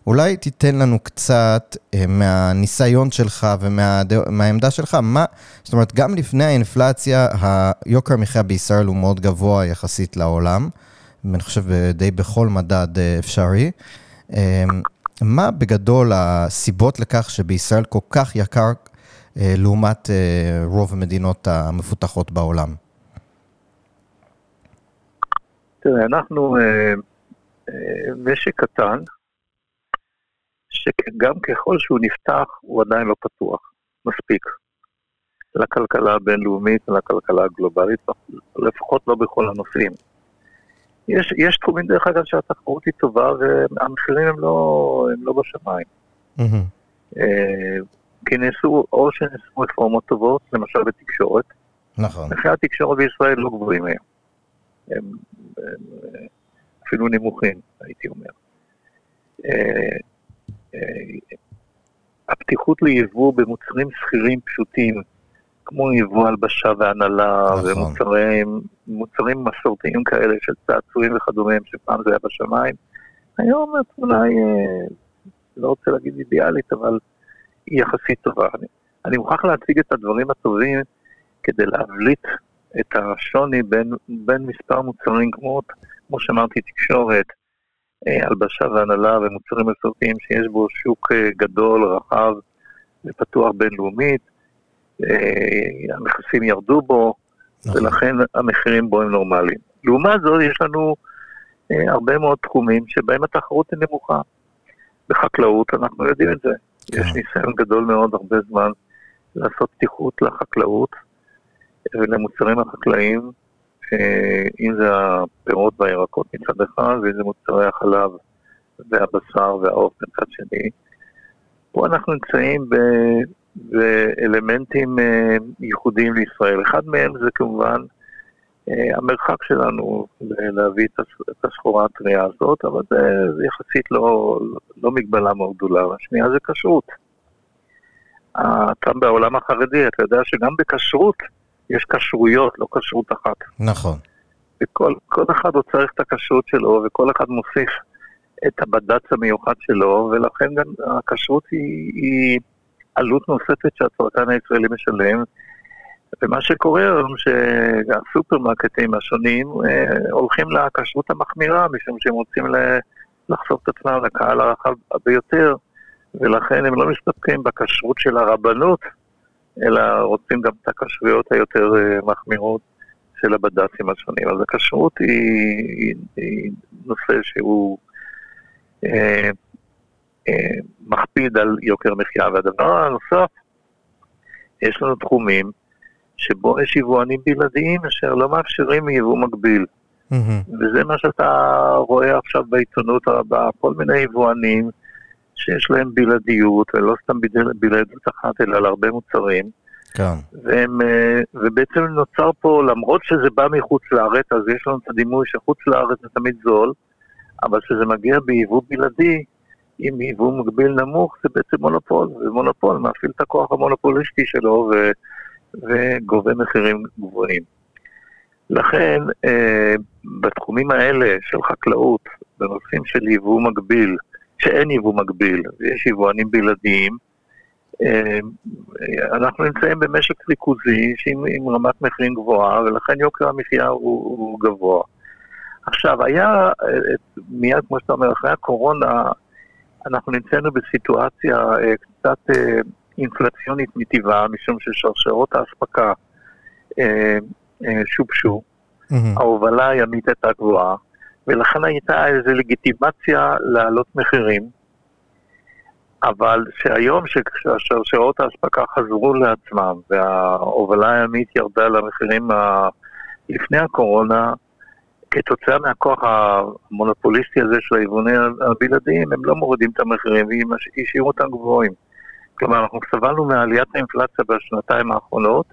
אולי תיתן לנו קצת אה, מהניסיון שלך ומהעמדה שלך, מה, זאת אומרת, גם לפני האינפלציה, היוקר המחיה בישראל הוא מאוד גבוה יחסית לעולם. אני חושב די בכל מדד אה, אפשרי. מה בגדול הסיבות לכך שבישראל כל כך יקר אה, לעומת אה, רוב המדינות המפותחות בעולם? תראה, אנחנו אה, משק קטן, שגם ככל שהוא נפתח, הוא עדיין לא פתוח מספיק. לכלכלה הבינלאומית ולכלכלה הגלובלית, לפחות לא בכל הנושאים. יש, יש תחומים, דרך אגב, שהתחרות היא טובה והמחירים הם לא, הם לא בשמיים. Mm-hmm. כי נעשו, או שנעשו רפורמות טובות, למשל בתקשורת. נכון. מחירי התקשורת בישראל לא גבוהים היום. הם, הם אפילו נמוכים, הייתי אומר. אה, אה, הפתיחות ליבוא במוצרים שכירים פשוטים, כמו יבוא הלבשה והנהלה, נכון. ומוצרים מסורתיים כאלה של צעצועים וכדומה, שפעם זה היה בשמיים, היום את אולי, אה, לא רוצה להגיד אידיאלית, אבל היא יחסית טובה. אני, אני מוכרח להציג את הדברים הטובים כדי להבליט את השוני בין, בין מספר מוצרים כמו, כמו שאמרתי, תקשורת, אה, הלבשה והנהלה ומוצרים מסורתיים שיש בו שוק אה, גדול, רחב ופתוח בינלאומית. אה, המכסים ירדו בו, נכון. ולכן המחירים בו הם נורמליים. לעומת זאת, יש לנו הרבה מאוד תחומים שבהם התחרות היא נמוכה. בחקלאות אנחנו יודעים את זה. כן. יש ניסיון גדול מאוד הרבה זמן לעשות פתיחות לחקלאות ולמוצרים החקלאיים, אם זה הפירות והירקות מצד אחד, ואם זה מוצרי החלב והבשר והעוף מצד שני. פה אנחנו נמצאים באלמנטים אה, ייחודיים לישראל. אחד מהם זה כמובן אה, המרחק שלנו להביא את הסחורה הטריה הזאת, אבל זה יחסית לא, לא מגבלה מאוד גדולה. השנייה זה כשרות. אתה בעולם החרדי, אתה יודע שגם בכשרות יש כשרויות, לא כשרות אחת. נכון. וכל אחד עוד צריך את הכשרות שלו, וכל אחד מוסיף את הבד"ץ המיוחד שלו, ולכן גם הכשרות היא, היא עלות נוספת שהצרכן הישראלי משלם. ומה שקורה היום, שהסופרמרקטים השונים אה, הולכים לכשרות המחמירה, משום שהם רוצים לחשוף את עצמם לקהל הרחב ביותר, ולכן הם לא מסתפקים בכשרות של הרבנות, אלא רוצים גם את הכשרויות היותר אה, מחמירות של הבד"צים השונים. אז הכשרות היא, היא, היא נושא שהוא אה, אה, מכביד על יוקר המחיה. והדבר הנוסף, יש לנו תחומים שבו יש יבואנים בלעדיים אשר לא מאפשרים יבוא מקביל. Mm-hmm. וזה מה שאתה רואה עכשיו בעיתונות הרבה, כל מיני יבואנים שיש להם בלעדיות, ולא סתם בלעדיות אחת, אלא על הרבה מוצרים. כן. והם, אה, ובעצם נוצר פה, למרות שזה בא מחוץ לארץ, אז יש לנו את הדימוי שחוץ לארץ זה תמיד זול, אבל כשזה מגיע ביבוא בלעדי, עם יבוא מקביל נמוך, זה בעצם מונופול, ומונופול מפעיל את הכוח המונופוליסטי שלו ו, וגובה מחירים גבוהים. לכן, אה, בתחומים האלה של חקלאות, בנושאים של יבוא מקביל, שאין יבוא מקביל, ויש יבואנים בלעדיים, אה, אנחנו נמצאים במשק ריכוזי עם רמת מחירים גבוהה, ולכן יוקר המחיה הוא, הוא גבוה. עכשיו, היה, אה, מיד כמו שאתה אומר, אחרי הקורונה, אנחנו נמצאנו בסיטואציה אה, קצת אינפלציונית מטבעה, משום ששרשרות האספקה שובשו, mm-hmm. ההובלה הימית הייתה גבוהה, ולכן הייתה איזו לגיטימציה להעלות מחירים. אבל שהיום כשהשרשרות האספקה חזרו לעצמם וההובלה הימית ירדה למחירים ה... לפני הקורונה, כתוצאה מהכוח המונופוליסטי הזה של היבואנים הבלעדיים, הם לא מורידים את המחירים והשאירו אותם גבוהים. כלומר, אנחנו סבלנו מעליית האינפלציה בשנתיים האחרונות,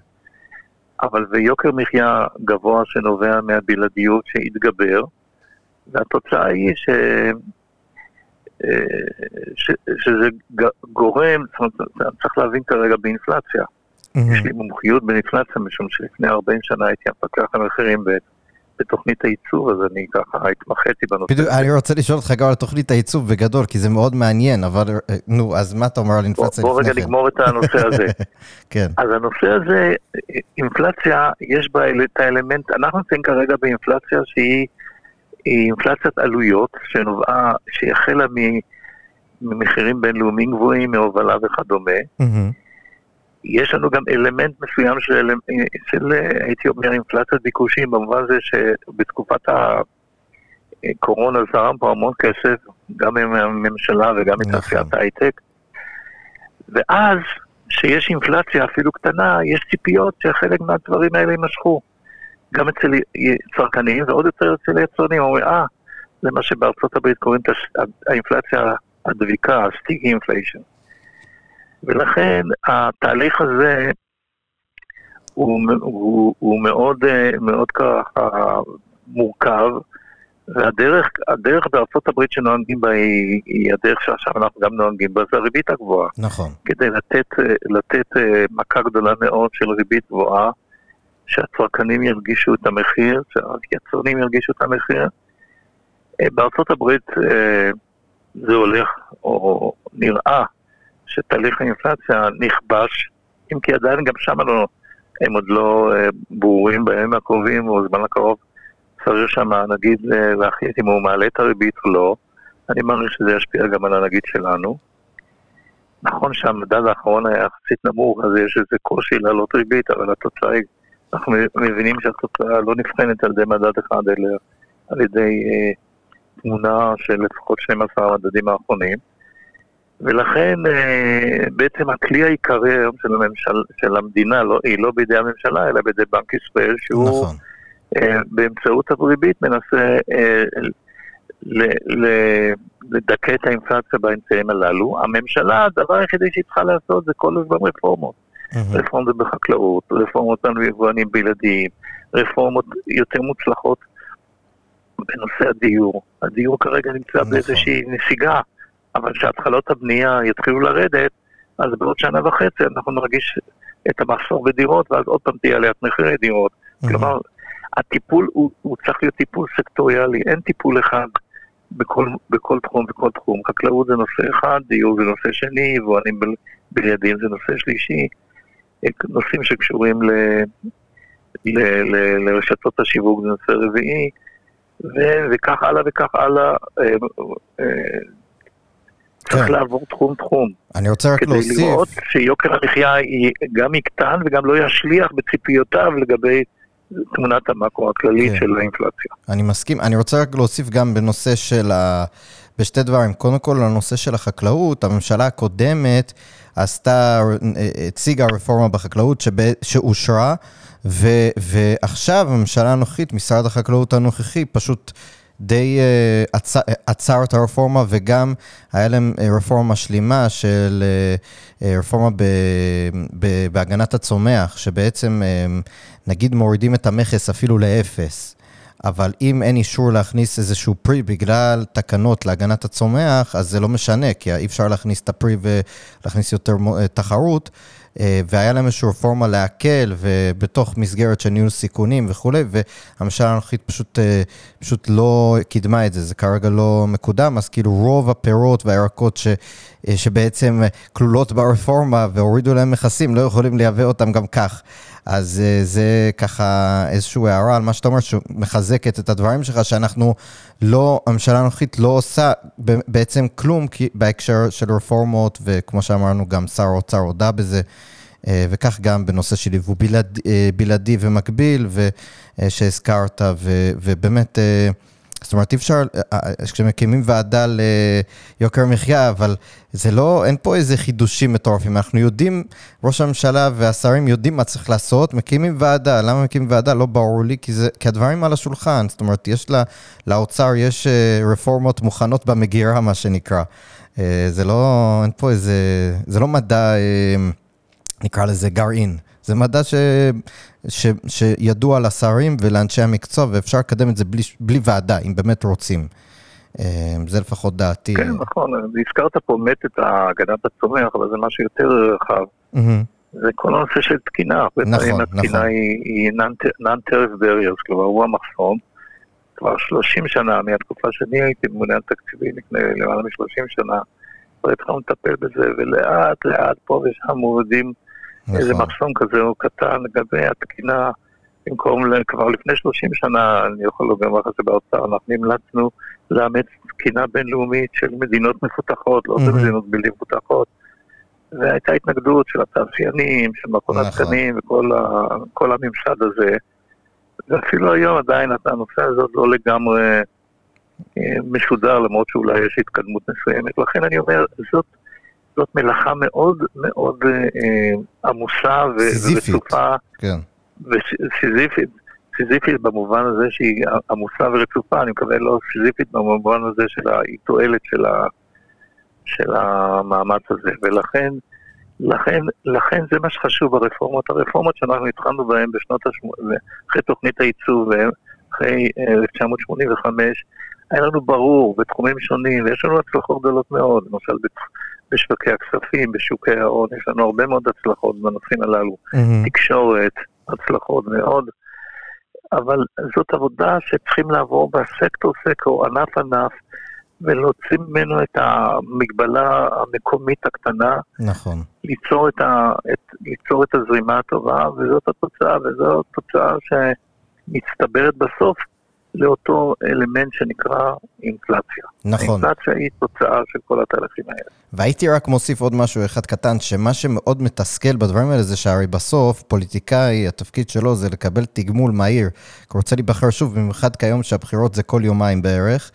אבל זה יוקר מחיה גבוה שנובע מהבלעדיות שהתגבר, והתוצאה היא ש... ש, שזה גורם, זאת אומרת, צריך להבין כרגע באינפלציה. Mm-hmm. יש לי מומחיות באינפלציה, משום שלפני 40 שנה הייתי המפקח המחירים בתוכנית הייצוב, אז אני ככה התמחיתי בנושא. בדיוק, אני רוצה לשאול אותך גם על תוכנית הייצוב בגדול, כי זה מאוד מעניין, אבל אה, נו, אז מה אתה אומר על אינפלציה לפני כן? בוא רגע נגמור את הנושא הזה. כן. אז הנושא הזה, אינפלציה, יש בה את האלמנט, אנחנו נמצאים כרגע באינפלציה שהיא... היא אינפלציית עלויות שנובעה, שהחלה ממחירים בינלאומיים גבוהים, מהובלה וכדומה. יש לנו גם אלמנט מסוים של, של הייתי אומר, אינפלציית ביקושים, במובן זה שבתקופת הקורונה זרם פה המון כסף, גם עם הממשלה וגם נכון. מתעשיית ההייטק. ואז, כשיש אינפלציה אפילו קטנה, יש ציפיות שחלק מהדברים האלה יימשכו. גם אצל צרכנים ועוד יותר אצל יצרנים, אומרים, אה, זה מה שבארצות הברית קוראים את הש- האינפלציה הדביקה, ה-sticky inflation. ולכן התהליך הזה הוא, הוא, הוא מאוד, מאוד ככה מורכב, והדרך הדרך בארצות הברית שנוהגים בה היא, היא הדרך שעכשיו אנחנו גם נוהגים בה, זה הריבית הגבוהה. נכון. כדי לתת, לתת אה, מכה גדולה מאוד של ריבית גבוהה, שהצרכנים ירגישו את המחיר, שהיצרנים ירגישו את המחיר. אה, בארצות הברית אה, זה הולך, או נראה, שתהליך האינפלציה נכבש, אם כי עדיין גם שם לא, הם עוד לא אה, ברורים בימים הקרובים או בזמן הקרוב. צריך שם נגיד אה, להחליט אם הוא מעלה את הריבית או לא. אני מעריך שזה ישפיע גם על הנגיד שלנו. נכון שהמדד האחרון היה יחסית נמוך, אז יש איזה קושי להעלות ריבית, אבל התוצאה היא, אנחנו מבינים שהתוצאה לא נבחנת על ידי מדד אחד, אלא על ידי אה, תמונה של לפחות 12 המדדים האחרונים. ולכן אה, בעצם הכלי העיקרי היום של, הממשל, של המדינה, לא, היא לא בידי הממשלה, אלא בידי בנק ישראל, שהוא נכון. אה, באמצעות הריבית מנסה אה, ל- ל- לדכא את האינפלציה באמצעים הללו. הממשלה, הדבר היחידי שהיא צריכה לעשות זה כל הזמן רפורמות. מהמם. רפורמות בחקלאות, רפורמות ביבואנים בלעדיים, רפורמות יותר מוצלחות בנושא הדיור. הדיור כרגע נמצא נכון. באיזושהי נסיגה, אבל כשהתחלות הבנייה יתחילו לרדת, אז בעוד שנה וחצי אנחנו נרגיש את המחסור בדירות, ואז עוד פעם תהיה עליית מחירי דירות. כלומר, הטיפול הוא, הוא צריך להיות טיפול סקטוריאלי, אין טיפול אחד בכל, בכל תחום וכל תחום. חקלאות זה נושא אחד, דיור זה נושא שני, יבואנים בל- בלעדיים זה נושא שלישי, נושאים שקשורים ל, ל, ל, לרשתות השיווק זה נושא רביעי, ו, וכך הלאה וכך הלאה. אה, אה, צריך כן. לעבור תחום-תחום. אני רוצה רק כדי לראות להוסיף, שיוקר המחיה גם יקטן וגם לא ישליך בציפיותיו לגבי תמונת המקרו הכללית כן. של האינפלציה. אני מסכים. אני רוצה רק להוסיף גם בנושא של ה... בשתי דברים. קודם כל, הנושא של החקלאות, הממשלה הקודמת עשתה, הציגה רפורמה בחקלאות שב, שאושרה, ו, ועכשיו הממשלה הנוכחית, משרד החקלאות הנוכחי, פשוט די אה, עצר, עצר את הרפורמה, וגם היה להם אה, רפורמה משלימה של אה, רפורמה ב, ב, בהגנת הצומח, שבעצם אה, נגיד מורידים את המכס אפילו לאפס. אבל אם אין אישור להכניס איזשהו פרי בגלל תקנות להגנת הצומח, אז זה לא משנה, כי אי אפשר להכניס את הפרי ולהכניס יותר אה, תחרות. אה, והיה להם איזושהי רפורמה להקל, ובתוך מסגרת של ניהול סיכונים וכולי, והממשלה הנוכחית פשוט, אה, פשוט לא קידמה את זה, זה כרגע לא מקודם, אז כאילו רוב הפירות והירקות ש, שבעצם כלולות ברפורמה והורידו להם מכסים, לא יכולים לייבא אותם גם כך. אז אה, זה ככה איזושהי הערה על מה שאתה אומר, שמחזקת את הדברים שלך, שאנחנו לא, הממשלה הנוכחית לא עושה בעצם כלום בהקשר של רפורמות, וכמו שאמרנו, גם שר האוצר הודה בזה. אה, וכך גם בנושא של יבוא בלעד, אה, בלעדי ומקביל, ו- אה, שהזכרת, ו- ובאמת, זאת אומרת, אי אפשר, אה, אה, כשמקימים ועדה ליוקר מחיה, אבל זה לא, אין פה איזה חידושים מטורפים, אנחנו יודעים, ראש הממשלה והשרים יודעים מה צריך לעשות, מקימים ועדה, למה מקימים ועדה? לא ברור לי, כי, זה, כי הדברים על השולחן, זאת אומרת, יש לה, לאוצר יש אה, רפורמות מוכנות במגירה, מה שנקרא. אה, זה לא, אין פה איזה, זה לא מדע... אה, נקרא לזה גרעין. זה מדע ש, ש, שידוע לשרים ולאנשי המקצוע, ואפשר לקדם את זה בלי, בלי ועדה, אם באמת רוצים. אה, זה לפחות דעתי. כן, נכון, הזכרת פה באמת את הגנת הצומח, אבל זה משהו יותר רחב. זה כל הנושא של תקינה. הרבה נכון, פעמים התקינה נכון. היא, היא non-tariff barriers, כלומר הוא המחסום. כבר 30 שנה, מהתקופה שאני הייתי ממונה על תקציבים לפני למעלה מ-30 שנה, כבר התחלנו לטפל בזה, ולאט לאט פה ושם מורידים איזה נכון. מחסום כזה או קטן לגבי התקינה במקום, כבר לפני 30 שנה, אני יכול לומר לך שבאוצר, אנחנו המלצנו לאמץ תקינה בינלאומית של מדינות מפותחות, לא של מהמם. מדינות בלתי מפותחות. והייתה התנגדות של התעשיינים, של מכון נכון. התקנים וכל ה, כל הממסד הזה. ואפילו היום עדיין הנושא הזה לא לגמרי אה, משודר, למרות שאולי יש התקדמות מסוימת. לכן אני אומר, זאת, זאת מלאכה מאוד מאוד אה, אה, עמוסה ו- סיזיפית. ורצופה, כן. וסיזיפית, סיזיפית במובן הזה שהיא עמוסה ורצופה, אני מקווה לא סיזיפית במובן הזה של התועלת של, ה, של המאמץ הזה, ולכן לכן, לכן זה מה שחשוב ברפורמות. הרפורמות שאנחנו התחלנו בהן בשנות ה-80, אחרי תוכנית הייצוב, אחרי אה, 1985, היה לנו ברור בתחומים שונים, ויש לנו הצלחות גדולות מאוד, למשל בשווקי הכספים, בשוקי ההון, יש לנו הרבה מאוד הצלחות בנושאים הללו. מהמם. תקשורת, הצלחות מאוד, אבל זאת עבודה שצריכים לעבור בה סקטור סקטור, ענף ענף, ולהוציא ממנו את המגבלה המקומית הקטנה, נכון. ליצור את, ה, את, ליצור את הזרימה הטובה, וזאת התוצאה, וזו התוצאה שמצטברת בסוף לאותו אלמנט שנקרא אינפלציה. נכון. האינפלציה היא תוצאה של כל התהליכים האלה. והייתי רק מוסיף עוד משהו אחד קטן, שמה שמאוד מתסכל בדברים האלה זה שהרי בסוף פוליטיקאי, התפקיד שלו זה לקבל תגמול מהיר. הוא רוצה להיבחר שוב, במיוחד כיום שהבחירות זה כל יומיים בערך.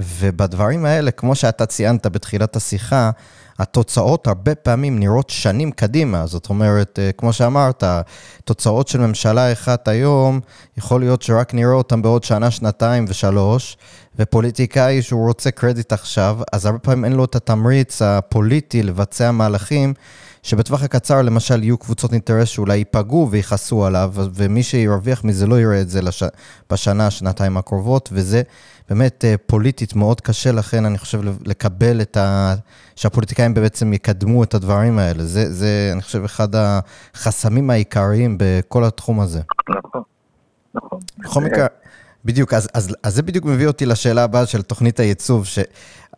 ובדברים האלה, כמו שאתה ציינת בתחילת השיחה, התוצאות הרבה פעמים נראות שנים קדימה. זאת אומרת, אה, כמו שאמרת, תוצאות של ממשלה אחת היום, יכול להיות שרק נראה אותן בעוד שנה, שנתיים ושלוש, ופוליטיקאי שהוא רוצה קרדיט עכשיו, אז הרבה פעמים אין לו את התמריץ הפוליטי לבצע מהלכים שבטווח הקצר למשל יהיו קבוצות אינטרס שאולי ייפגעו ויכעסו עליו, ומי שירוויח מזה לא יראה את זה לש... בשנה, שנתיים הקרובות, וזה באמת אה, פוליטית מאוד קשה, לכן אני חושב לקבל את ה... שהפוליטיקאים בעצם יקדמו את הדברים האלה. זה, זה אני חושב, אחד החסמים העיקריים בכל התחום הזה. נכון, נכון. בכל מקרה, בדיוק, אז, אז, אז זה בדיוק מביא אותי לשאלה הבאה של תוכנית הייצוב, ש... אה,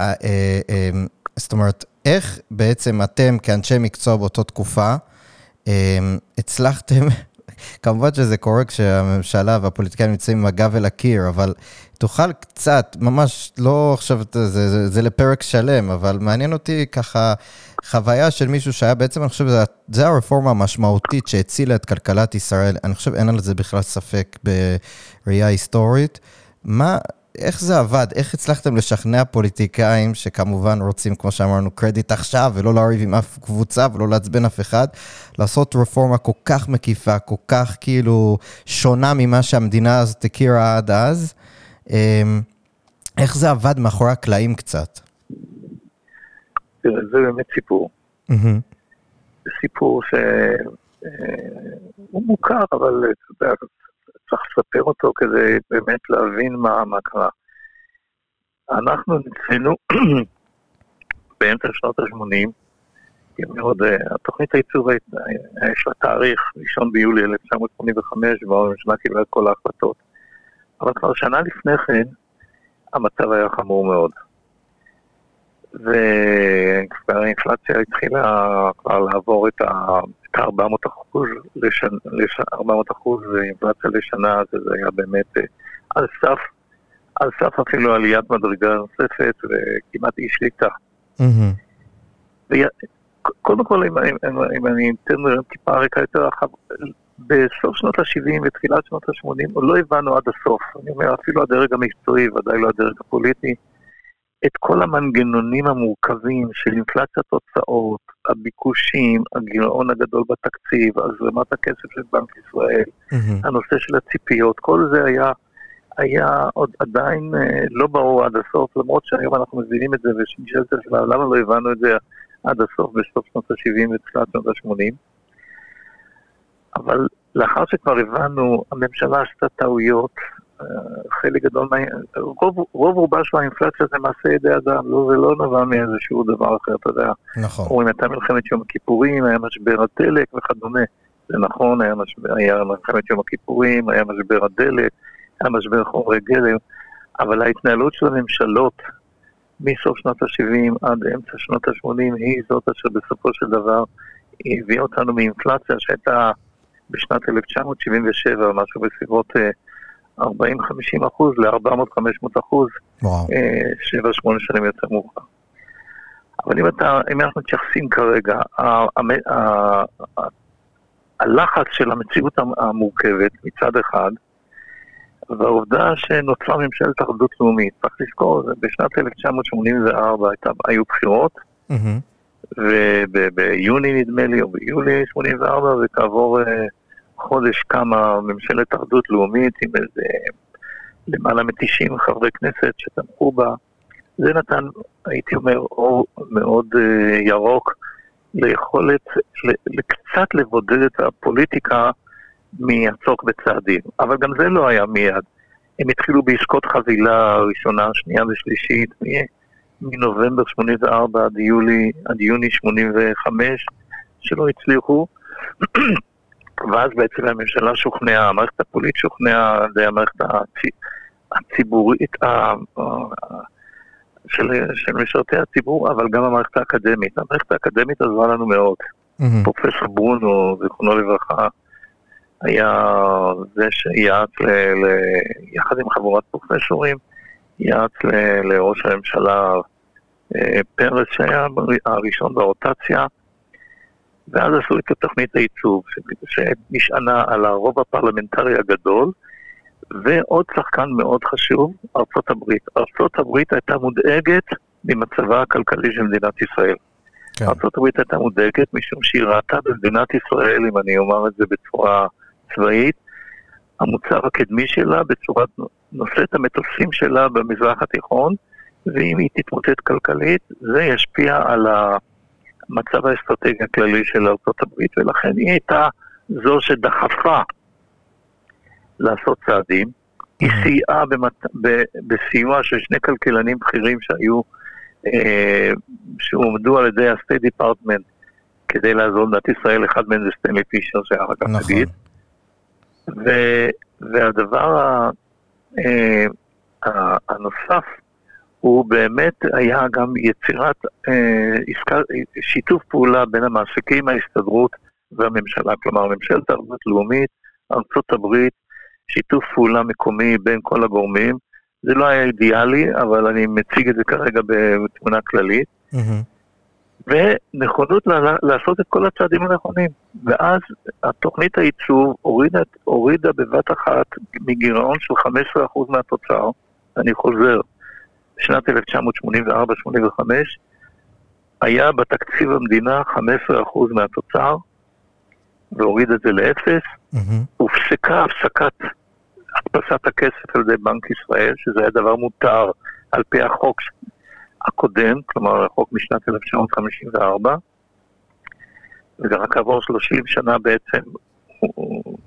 אה, אה, זאת אומרת, איך בעצם אתם כאנשי מקצוע באותה תקופה, אה, הצלחתם, כמובן שזה קורה כשהממשלה והפוליטיקאים נמצאים עם הגב אל הקיר, אבל תוכל קצת, ממש לא עכשיו, זה, זה, זה, זה לפרק שלם, אבל מעניין אותי ככה חוויה של מישהו שהיה בעצם, אני חושב, זה, זה הרפורמה המשמעותית שהצילה את כלכלת ישראל, אני חושב, אין על זה בכלל ספק בראייה היסטורית. מה, איך זה עבד? איך הצלחתם לשכנע פוליטיקאים שכמובן רוצים, כמו שאמרנו, קרדיט עכשיו, ולא לריב עם אף קבוצה ולא לעצבן אף אחד, לעשות רפורמה כל כך מקיפה, כל כך כאילו שונה ממה שהמדינה הזאת הכירה עד אז? איך זה עבד מאחורי הקלעים קצת? תראה, זה באמת סיפור. זה סיפור שהוא מוכר, אבל אתה יודע, צריך לספר אותו כדי באמת להבין מה, מה קרה. אנחנו ניסינו באמצע שנות ה-80, מאוד, התוכנית הייצוב, יש לה תאריך, ראשון ביולי 1985, והממשלה קיבלה את כל ההחלטות. אבל כבר שנה לפני כן, המצב היה חמור מאוד. וכבר האינפלציה התחילה כבר לעבור את ה-400 אחוז, לשנ... לש... 400 אחוז אינפלציה לשנה, זה היה באמת על סף, על סף אפילו עליית מדרגה נוספת וכמעט אי שליטה. קודם כל, אם, אם, אם אני אתן טיפה רקע יותר רחב, בסוף שנות ה-70 ותחילת שנות ה-80, עוד לא הבנו עד הסוף, אני אומר, אפילו הדרג המקצועי, ודאי לא הדרג הפוליטי, את כל המנגנונים המורכבים של אינפלציית הוצאות, הביקושים, הגירעון הגדול בתקציב, הזרמת הכסף של בנק ישראל, mm-hmm. הנושא של הציפיות, כל זה היה, היה עוד עדיין לא ברור עד הסוף, למרות שהיום אנחנו מבינים את זה, ונשאלת השאלה, למה לא הבנו את זה עד הסוף בסוף שנות ה-70 ותחילת שנות ה-80? אבל לאחר שכבר הבנו, הממשלה עשתה טעויות, חלק גדול. רוב, רוב רובה של האינפלציה זה מעשה ידי אדם, לא, זה לא נבע מאיזשהו דבר אחר, אתה יודע. נכון. אומרים, הייתה מלחמת יום הכיפורים, היה משבר הדלק וכדומה. זה נכון, היה, משבר, היה מלחמת יום הכיפורים, היה משבר הדלק, היה משבר חומרי גלם, אבל ההתנהלות של הממשלות מסוף שנות ה-70 עד אמצע שנות ה-80 היא זאת אשר בסופו של דבר הביאה אותנו מאינפלציה שהייתה בשנת 1977, משהו בסביבות 40-50 אחוז ל-400-500 אחוז, 7-8 שנים יותר מאוחר. אבל אם, אתה, אם אנחנו מתייחסים כרגע, הלחץ של המציאות המורכבת מצד אחד, והעובדה שנוצרה ממשלת אחדות לאומית, צריך לזכור, בשנת 1984 הייתה, היו בחירות, mm-hmm. וביוני נדמה לי, או ביולי 84, וכעבור uh, חודש קמה ממשלת אחדות לאומית עם איזה למעלה מ-90 חברי כנסת שתמכו בה. זה נתן, הייתי אומר, אור מאוד uh, ירוק ליכולת קצת לבודד את הפוליטיקה מהצורך בצעדים. אבל גם זה לא היה מיד. הם התחילו בעסקות חבילה ראשונה, שנייה ושלישית, מנובמבר 84 עד יולי, עד יוני 85, שלא הצליחו. ואז בעצם הממשלה שוכנעה, המערכת הפוליטית שוכנעה על ידי המערכת הציבורית, של, של משרתי הציבור, אבל גם המערכת האקדמית. המערכת האקדמית עזרה לנו מאוד. Mm-hmm. פרופסור ברונו, זיכרונו לברכה, היה זה שיעץ, ל, ל, יחד עם חבורת פרופסורים, יעץ ל, לראש הממשלה אה, פרס, שהיה הראשון ברוטציה, ואז עשו את תוכנית הייצוב, שנשענה על הרוב הפרלמנטרי הגדול, ועוד שחקן מאוד חשוב, ארצות הברית. ארצות הברית הייתה מודאגת ממצבה הכלכלי של מדינת ישראל. כן. ארצות הברית הייתה מודאגת משום שהיא ראתה במדינת ישראל, אם אני אומר את זה בצורה צבאית, המוצר הקדמי שלה בצורת נושאת המטוסים שלה במזרח התיכון, ואם היא תתמוטט כלכלית, זה ישפיע על המצב האסטרטגי הכללי של ארה"ב, ולכן היא הייתה זו שדחפה לעשות צעדים. היא mm-hmm. סייעה במת... ב... בסיוע של שני כלכלנים בכירים שהיו, אה, שהועמדו על ידי ה-State Department כדי לעזור למדינת ישראל, אחד מהם זה סטנלי פישר שהיה אחר כך נכון. נגיד. ו... והדבר ה... אה, הנוסף הוא באמת היה גם יצירת אה, שיתוף פעולה בין המעסיקים, ההסתדרות והממשלה, כלומר ממשלת ערבות לאומית, ארצות הברית, שיתוף פעולה מקומי בין כל הגורמים. זה לא היה אידיאלי, אבל אני מציג את זה כרגע בתמונה כללית. Mm-hmm. ונכונות לעשות את כל הצעדים הנכונים. ואז התוכנית הייצוב הורידה, הורידה בבת אחת מגירעון של 15% מהתוצר, אני חוזר, בשנת 1984-85, היה בתקציב המדינה 15% מהתוצר, והוריד את זה לאפס, mm-hmm. הופסקה הפסקת הדפסת הכסף על ידי בנק ישראל, שזה היה דבר מותר על פי החוק הקודם, כלומר החוק משנת 1954, ורק עבור 30 שנה בעצם הוא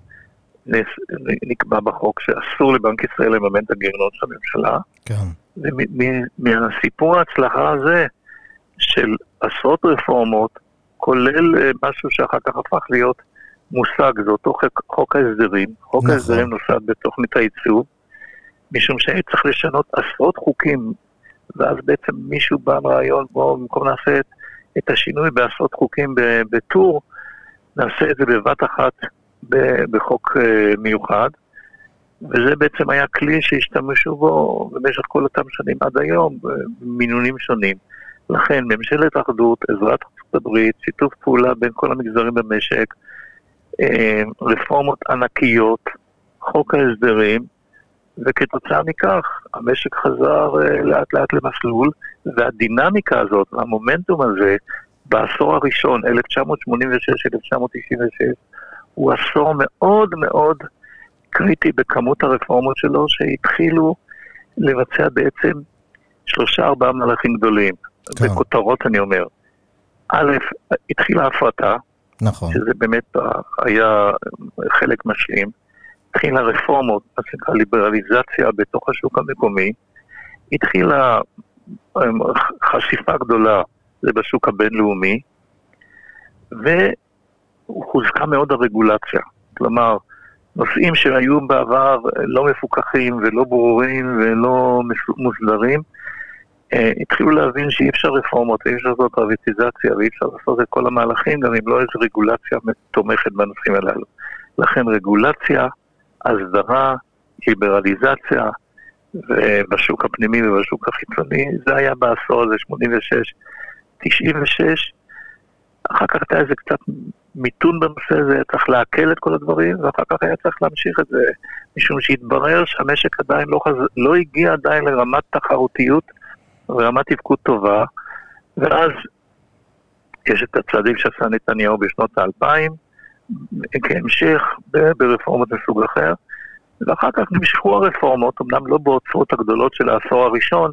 נקבע בחוק שאסור לבנק ישראל לממן את הגירעונות של הממשלה. כן. ומהסיפור ההצלחה הזה של עשרות רפורמות, כולל אה, משהו שאחר כך הפך להיות מושג, זה אותו חוק, חוק ההסדרים. חוק נכון. ההסדרים נוסד בתוכנית הייצוב, משום שהיה צריך לשנות עשרות חוקים, ואז בעצם מישהו בא עם רעיון, בואו במקום נעשה את, את השינוי בעשרות חוקים בטור, נעשה את זה בבת אחת בחוק אה, מיוחד. וזה בעצם היה כלי שהשתמשו בו במשך כל אותם שנים עד היום, במינונים שונים. לכן ממשלת אחדות, עזרת ארצות הברית, שיתוף פעולה בין כל המגזרים במשק, אה, רפורמות ענקיות, חוק ההסדרים, וכתוצאה מכך המשק חזר אה, לאט לאט למסלול, והדינמיקה הזאת, המומנטום הזה, בעשור הראשון, 1986-1996, הוא עשור מאוד מאוד קריטי בכמות הרפורמות שלו, שהתחילו לבצע בעצם שלושה ארבעה מהלכים גדולים. כן. בכותרות אני אומר. א', התחילה הפרטה, נכון. שזה באמת היה חלק משלים. התחילה רפורמות, מה שנקרא ליברליזציה בתוך השוק המקומי. התחילה אמ, חשיפה גדולה, זה בשוק הבינלאומי, וחוזקה מאוד הרגולציה. כלומר, נושאים שהיו בעבר לא מפוקחים ולא ברורים ולא מוסדרים, אה, התחילו להבין שאי אפשר רפורמות ואי אפשר לעשות פרוויטיזציה ואי אפשר לעשות את כל המהלכים גם אם לא איזו רגולציה תומכת בנושאים הללו. לכן רגולציה, הסדרה, ליברליזציה, ובשוק הפנימי ובשוק החיצוני, זה היה בעשור הזה, 86, 96. אחר כך היה איזה קצת מיתון בנושא הזה, צריך לעכל את כל הדברים, ואחר כך היה צריך להמשיך את זה, משום שהתברר שהמשק עדיין לא, חז... לא הגיע עדיין לרמת תחרותיות ורמת תפקוד טובה, ואז יש את הצעדים שעשה נתניהו בשנות האלפיים, כהמשך ברפורמות מסוג אחר, ואחר כך נמשכו הרפורמות, אמנם לא בעוצרות הגדולות של העשור הראשון,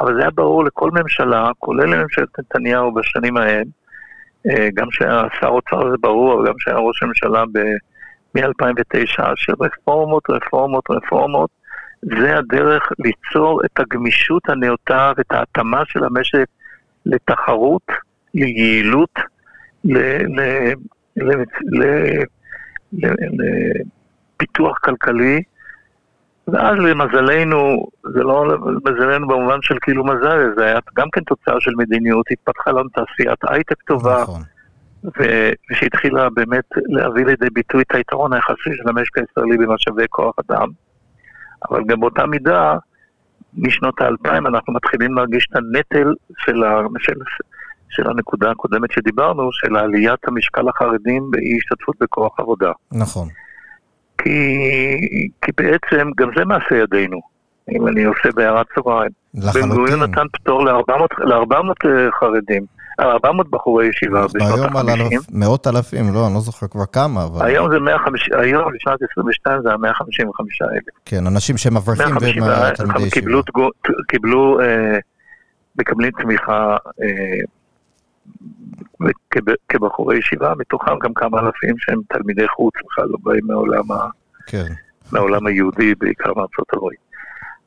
אבל זה היה ברור לכל ממשלה, כולל לממשלת נתניהו בשנים אה, גם שהיה שר אוצר זה ברור, אבל גם שהיה ראש הממשלה מ-2009, שרפורמות, רפורמות, רפורמות, זה הדרך ליצור את הגמישות הנאותה ואת ההתאמה של המשק לתחרות, ליעילות, לפיתוח כלכלי, ואז למזלנו, זה לא למזלנו במובן של כאילו מזל, זה היה גם כן תוצאה של מדיניות, התפתחה לנו תעשיית הייטק טובה, נכון. ושהתחילה באמת להביא לידי ביטוי את היתרון היחסי של המשק הישראלי במשאבי כוח אדם. אבל גם באותה מידה, משנות האלפיים אנחנו מתחילים להרגיש את הנטל של, ה, של, של הנקודה הקודמת שדיברנו, של עליית המשקל החרדים באי השתתפות בכוח עבודה. נכון. כי, כי בעצם גם זה מעשה ידינו, אם אני עושה בהערת סוגריים. לחלוטין. בן גוריון נתן פטור ל-400 אה, חרדים, 400 בחורי ישיבה בשנות ה-50. היום על אלף, מאות אלפים, לא, אני לא זוכר כבר כמה, אבל... היום זה 150, היום בשנת 22 זה היה 155 אלף. כן, אנשים שהם אברכים ותלמידי ישיבה. קיבלו, קיבלו אה, מקבלים תמיכה אה, כבחורי ישיבה, מתוכם גם כמה אלפים שהם תלמידי חוץ, בכלל לא באים מהעולם, ה... כן. מהעולם היהודי, בעיקר מארצות הברית.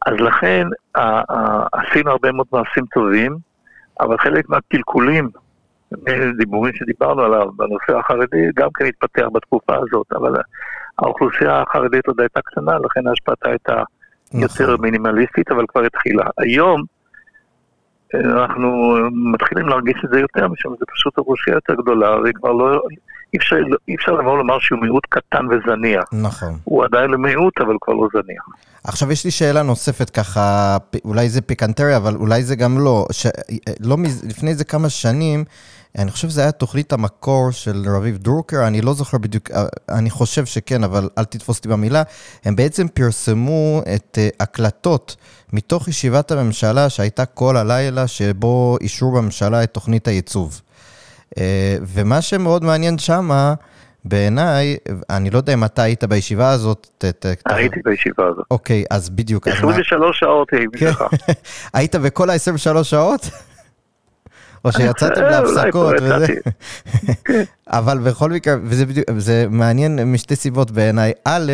אז לכן עשינו הרבה מאוד מעשים טובים, אבל חלק מהקלקולים, דיבורים שדיברנו עליו בנושא החרדי, גם כן התפתח בתקופה הזאת, אבל האוכלוסייה החרדית עוד הייתה קטנה, לכן ההשפעתה הייתה נכון. יותר מינימליסטית, אבל כבר התחילה. היום, אנחנו מתחילים להרגיש את זה יותר, משום שזה פשוט אוכלוסייה יותר גדולה, וכבר לא, אי אפשר, אי אפשר לבוא לומר שהוא מיעוט קטן וזניח. נכון. הוא עדיין למיעוט, אבל כבר לא זניח. עכשיו יש לי שאלה נוספת ככה, אולי זה פיקנטריה, אבל אולי זה גם לא. ש... לא מז... לפני איזה כמה שנים, אני חושב שזה היה תוכנית המקור של רביב דרוקר, אני לא זוכר בדיוק, אה, אני חושב שכן, אבל אל תתפוס אותי במילה. הם בעצם פרסמו את uh, הקלטות מתוך ישיבת הממשלה שהייתה כל הלילה, שבו אישרו בממשלה את תוכנית הייצוב. Uh, ומה שמאוד מעניין שמה, בעיניי, אני לא יודע אם אתה היית בישיבה הזאת. ת, ת, הייתי ת... בישיבה הזאת. אוקיי, אז בדיוק. 23 שעות הייתי לך. היית בכל ה-23 שעות? או שיצאתם להפסקות וזה. אבל בכל מקרה, וזה בדיוק, זה מעניין משתי סיבות בעיניי. א',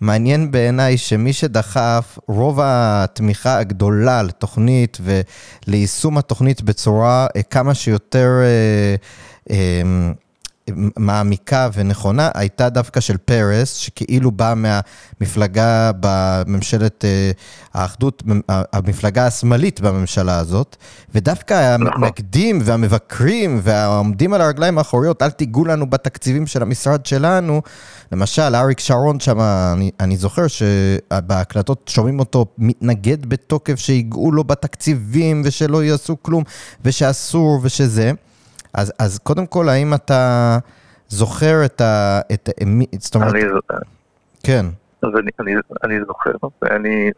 מעניין בעיניי שמי שדחף, רוב התמיכה הגדולה לתוכנית וליישום התוכנית בצורה אה, כמה שיותר... מעמיקה ונכונה הייתה דווקא של פרס, שכאילו בא מהמפלגה בממשלת אה, האחדות, המפלגה השמאלית בממשלה הזאת, ודווקא נכון. המתנגדים והמבקרים והעומדים על הרגליים האחוריות, אל תיגעו לנו בתקציבים של המשרד שלנו. למשל, אריק שרון שם, אני, אני זוכר שבהקלטות שומעים אותו מתנגד בתוקף שיגעו לו בתקציבים ושלא יעשו כלום ושאסור ושזה. אז, אז קודם כל, האם אתה זוכר את ה... את, זאת אומרת... אני זוכר. כן. אז אני, אני, אני זוכר, ואני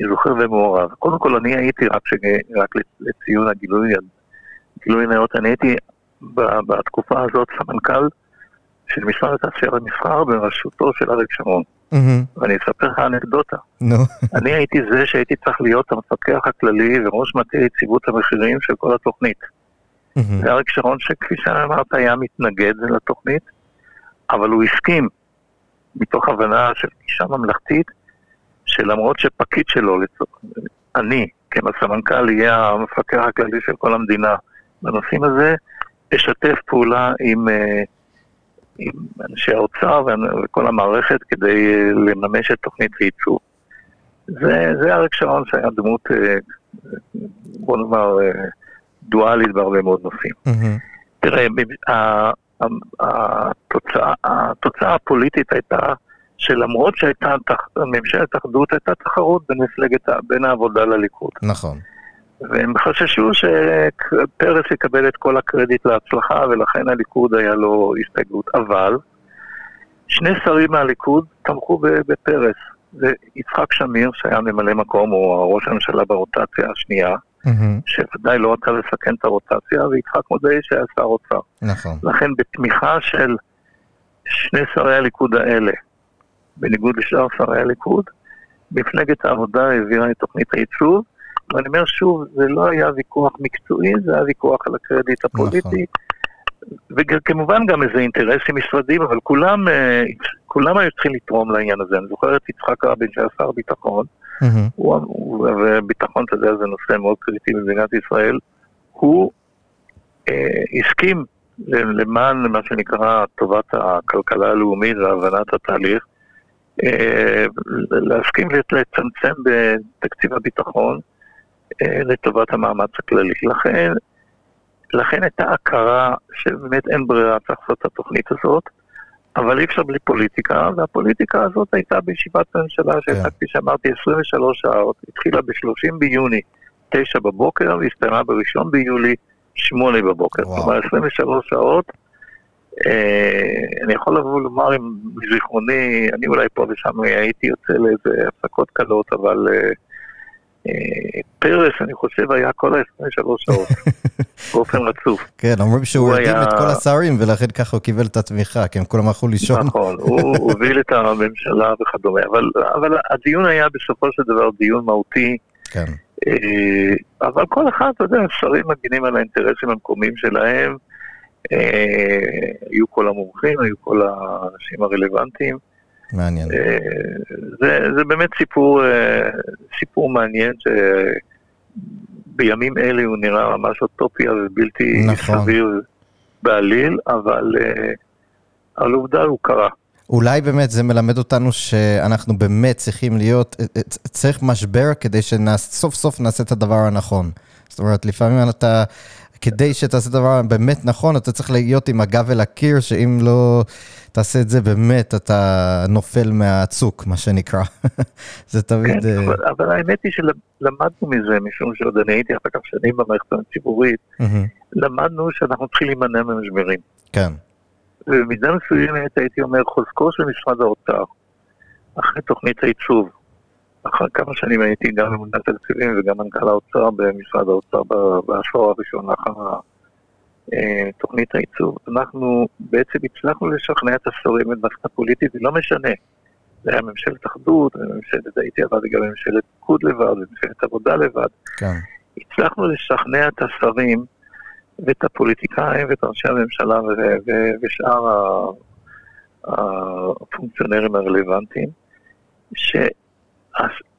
אני זוכר ומעורב. קודם כל, אני הייתי, רק, שג, רק לציון הגילוי, גילוי נאות, אני הייתי בתקופה הזאת סמנכ"ל של משרד התעשייה ומסחר בראשותו של אריק שרון. Mm-hmm. ואני אספר לך אנקדוטה. נו. No. אני הייתי זה שהייתי צריך להיות המפקח הכללי וראש מטה יציבות המחירים של כל התוכנית. זה אריק שרון שכפי שאמרת היה מתנגד לתוכנית, אבל הוא הסכים, מתוך הבנה של גישה ממלכתית, שלמרות שפקיד שלו, אני, כסמנכ"ל, יהיה המפקח הכללי של כל המדינה בנושאים הזה, אשתף פעולה עם, אה, עם אנשי האוצר וכל המערכת כדי אה, לממש את תוכנית הייצור. זה, זה אריק שרון שהיה דמות, אה, בוא נאמר, דואלית בהרבה מאוד נושאים. תראה, התוצאה, התוצאה הפוליטית הייתה שלמרות שהייתה ממשלת אחדות, הייתה תחרות בין מפלגת, בין העבודה לליכוד. נכון. והם חששו שפרס יקבל את כל הקרדיט להצלחה, ולכן הליכוד היה לו הסתייגות. אבל שני שרים מהליכוד תמכו בפרס. זה יצחק שמיר, שהיה ממלא מקום, הוא ראש הממשלה ברוטציה השנייה, mm-hmm. שוודאי לא רצה לסכן את הרוטציה, ויצחק מודעי שהיה שר אוצר. נכון. לכן בתמיכה של שני שרי הליכוד האלה, בניגוד לשאר שרי הליכוד, מפלגת העבודה העבירה את תוכנית הייצוב, ואני אומר שוב, זה לא היה ויכוח מקצועי, זה היה ויכוח על הקרדיט הפוליטי. נכון. וכמובן גם איזה אינטרסים משרדיים, אבל כולם, אה, כולם היו צריכים לתרום לעניין הזה. אני זוכר את יצחק רבין שהיה שר ביטחון, mm-hmm. וביטחון, אתה יודע, זה נושא מאוד קריטי במדינת ישראל. הוא אה, הסכים למען מה שנקרא טובת הכלכלה הלאומית והבנת התהליך, אה, להסכים לצמצם בתקציב הביטחון אה, לטובת המאמץ הכללי. לכן, לכן הייתה הכרה שבאמת אין ברירה, צריך לעשות את התוכנית הזאת, אבל אי אפשר בלי פוליטיקה, והפוליטיקה הזאת הייתה בישיבת הממשלה שהייתה, כן. כפי שאמרתי, 23 שעות, התחילה ב-30 ביוני, 9 בבוקר, והסתיימה ב-1 ביולי, 8 בבוקר. כלומר, 23 שעות. אה, אני יכול לבוא לומר אם מזיכרוני, אני אולי פה ושם הייתי יוצא לאיזה הפסקות קלות, אבל... אה, פרס, אני חושב, היה כל ה-23 שעות, באופן רצוף. כן, אומרים שהוא הרדים את כל השרים, ולכן ככה הוא קיבל את התמיכה, כי הם כולם הלכו לישון. נכון, הוא הוביל את הממשלה וכדומה, אבל הדיון היה בסופו של דבר דיון מהותי. כן. אה, אבל כל אחד, אתה יודע, השרים מגינים על האינטרסים המקומיים שלהם, אה, היו כל המומחים, היו כל האנשים הרלוונטיים. מעניין. אה, זה, זה באמת סיפור, אה, סיפור מעניין שבימים אלה הוא נראה ממש אוטופיה ובלתי נכון. סביר בעליל, אבל, אה, על עובדה הוא קרה. אולי באמת זה מלמד אותנו שאנחנו באמת צריכים להיות, צריך משבר כדי שסוף סוף נעשה את הדבר הנכון. זאת אומרת, לפעמים אתה, כדי שתעשה את הדבר באמת נכון, אתה צריך להיות עם הגב אל הקיר, שאם לא תעשה את זה, באמת אתה נופל מהצוק, מה שנקרא. זה תמיד... כן, uh... אבל, אבל האמת היא שלמדנו מזה, משום שעוד אני הייתי אחר כך שנים במערכת הציבורית. למדנו שאנחנו צריכים להימנע ממשברים. כן. ובמידה מסוימת הייתי אומר, חוזקו של משרד האוצר, אחרי תוכנית העיצוב, אחר כמה שנים הייתי גם ממונה תקציבים וגם מנכ"ל האוצר במשרד האוצר בעשור הראשון לאחר אה, תוכנית העיצוב. אנחנו בעצם הצלחנו לשכנע את השרים את מערכת הפוליטית, ולא משנה. זה היה ממשלת אחדות, ממשלת הייתי עבד גם ממשלת ליכוד לבד, וממשלת עבודה לבד. כן. הצלחנו לשכנע את השרים ואת הפוליטיקאים ואת אנשי הממשלה ושאר הפונקציונרים הרלוונטיים,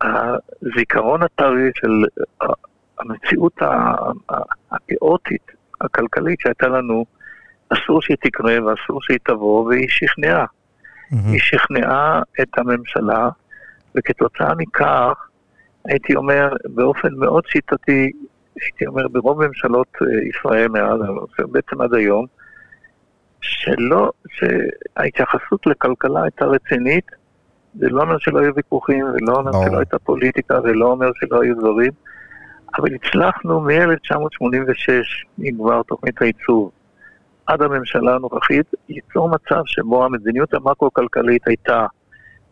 שהזיכרון הטרי של המציאות הכאוטית הכלכלית שהייתה לנו, אסור שהיא תקרה ואסור שהיא תבוא, והיא שכנעה. Mm-hmm. היא שכנעה את הממשלה, וכתוצאה מכך, הייתי אומר, באופן מאוד שיטתי, הייתי אומר, ברוב ממשלות אה, ישראל מאז, בעצם עד היום, שלא, שההתייחסות לכלכלה הייתה רצינית, זה לא אומר שלא היו ויכוחים, זה לא אומר שלא הייתה פוליטיקה, זה לא אומר שלא היו דברים, אבל הצלחנו מ-1986, עם כבר תוכנית הייצוב, עד הממשלה הנוכחית, ליצור מצב שבו המדיניות המקרו-כלכלית הייתה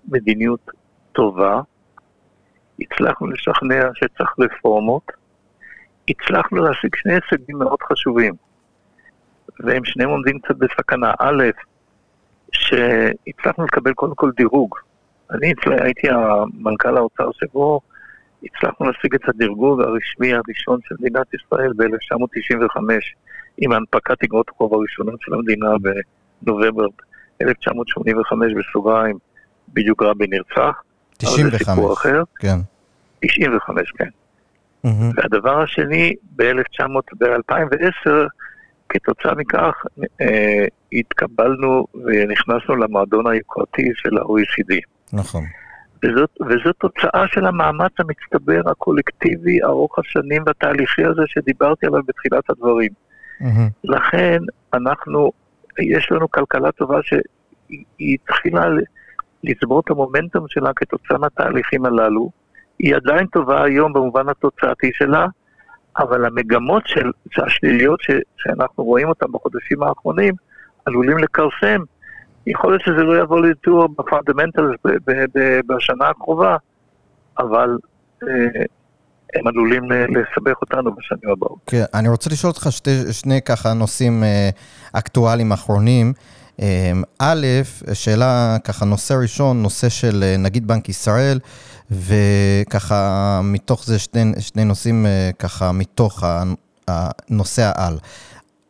מדיניות טובה, הצלחנו לשכנע שצריך רפורמות, הצלחנו להשיג שני הישגים מאוד חשובים, והם שניהם עומדים קצת בסכנה. א', שהצלחנו לקבל קודם כל דירוג. אני הייתי המנכ"ל האוצר שבו הצלחנו להשיג את הדירוג הרשמי הראשון של מדינת ישראל ב-1995 עם הנפקת אגרות חוב הראשונות של המדינה בנובמבר 1985 בסוגריים, בדיוק רבין נרצח. 95, זה סיפור אחר. כן. 95, כן. Mm-hmm. והדבר השני, ב-2010, כתוצאה מכך, אה, התקבלנו ונכנסנו למועדון היוקרתי של ה-OECD. נכון. וזאת, וזאת תוצאה של המאמץ המצטבר הקולקטיבי ארוך השנים והתהליכי הזה שדיברתי עליו בתחילת הדברים. Mm-hmm. לכן אנחנו יש לנו כלכלה טובה שהיא התחילה לצבור את המומנטום שלה כתוצאה מהתהליכים הללו. היא עדיין טובה היום במובן התוצאתי שלה, אבל המגמות של, השליליות ש, שאנחנו רואים אותן בחודשים האחרונים עלולים לכרסם. יכול להיות שזה לא יבוא לטור ב fundamentals בשנה הקרובה, אבל אה, הם עלולים לסבך אותנו בשנים הבאות. כן, אני רוצה לשאול אותך שתי, שני ככה נושאים אה, אקטואליים אחרונים. אה, א', שאלה, ככה, נושא ראשון, נושא של נגיד בנק ישראל, וככה, מתוך זה שני, שני נושאים, ככה, מתוך הנושא העל.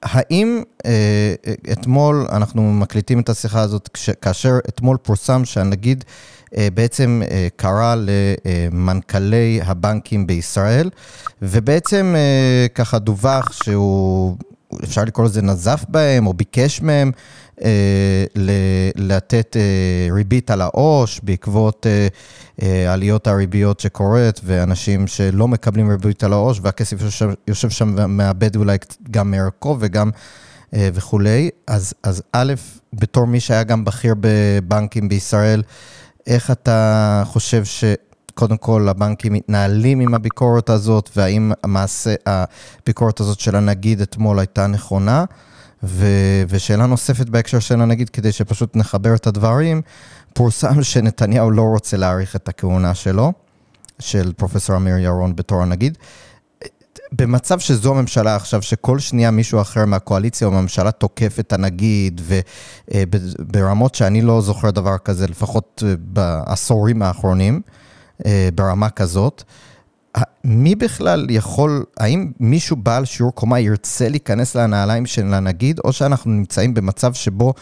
האם אה, אתמול, אנחנו מקליטים את השיחה הזאת, כש, כאשר אתמול פורסם שהנגיד אה, בעצם אה, קרא למנכ"לי הבנקים בישראל, ובעצם אה, ככה דווח שהוא, אפשר לקרוא לזה נזף בהם, או ביקש מהם אה, לתת אה, ריבית על העו"ש בעקבות אה, עליות הריביות שקורית, ואנשים שלא מקבלים ריבית על העו"ש, והכסף יושב, שם ומאבד אולי גם מערכו וגם וכולי. אז, אז א', בתור מי שהיה גם בכיר בבנקים בישראל, איך אתה חושב ש... קודם כל הבנקים מתנהלים עם הביקורת הזאת, והאם המעשה, הביקורת הזאת של הנגיד אתמול הייתה נכונה? ו, ושאלה נוספת בהקשר של הנגיד, כדי שפשוט נחבר את הדברים, פורסם שנתניהו לא רוצה להאריך את הכהונה שלו, של פרופסור אמיר ירון בתור הנגיד. במצב שזו הממשלה עכשיו, שכל שנייה מישהו אחר מהקואליציה או מהממשלה תוקף את הנגיד, וברמות שאני לא זוכר דבר כזה, לפחות בעשורים האחרונים, אה, ברמה כזאת, מי בכלל יכול, האם מישהו בעל שיעור קומה ירצה להיכנס לנעליים של הנגיד, או שאנחנו נמצאים במצב שבו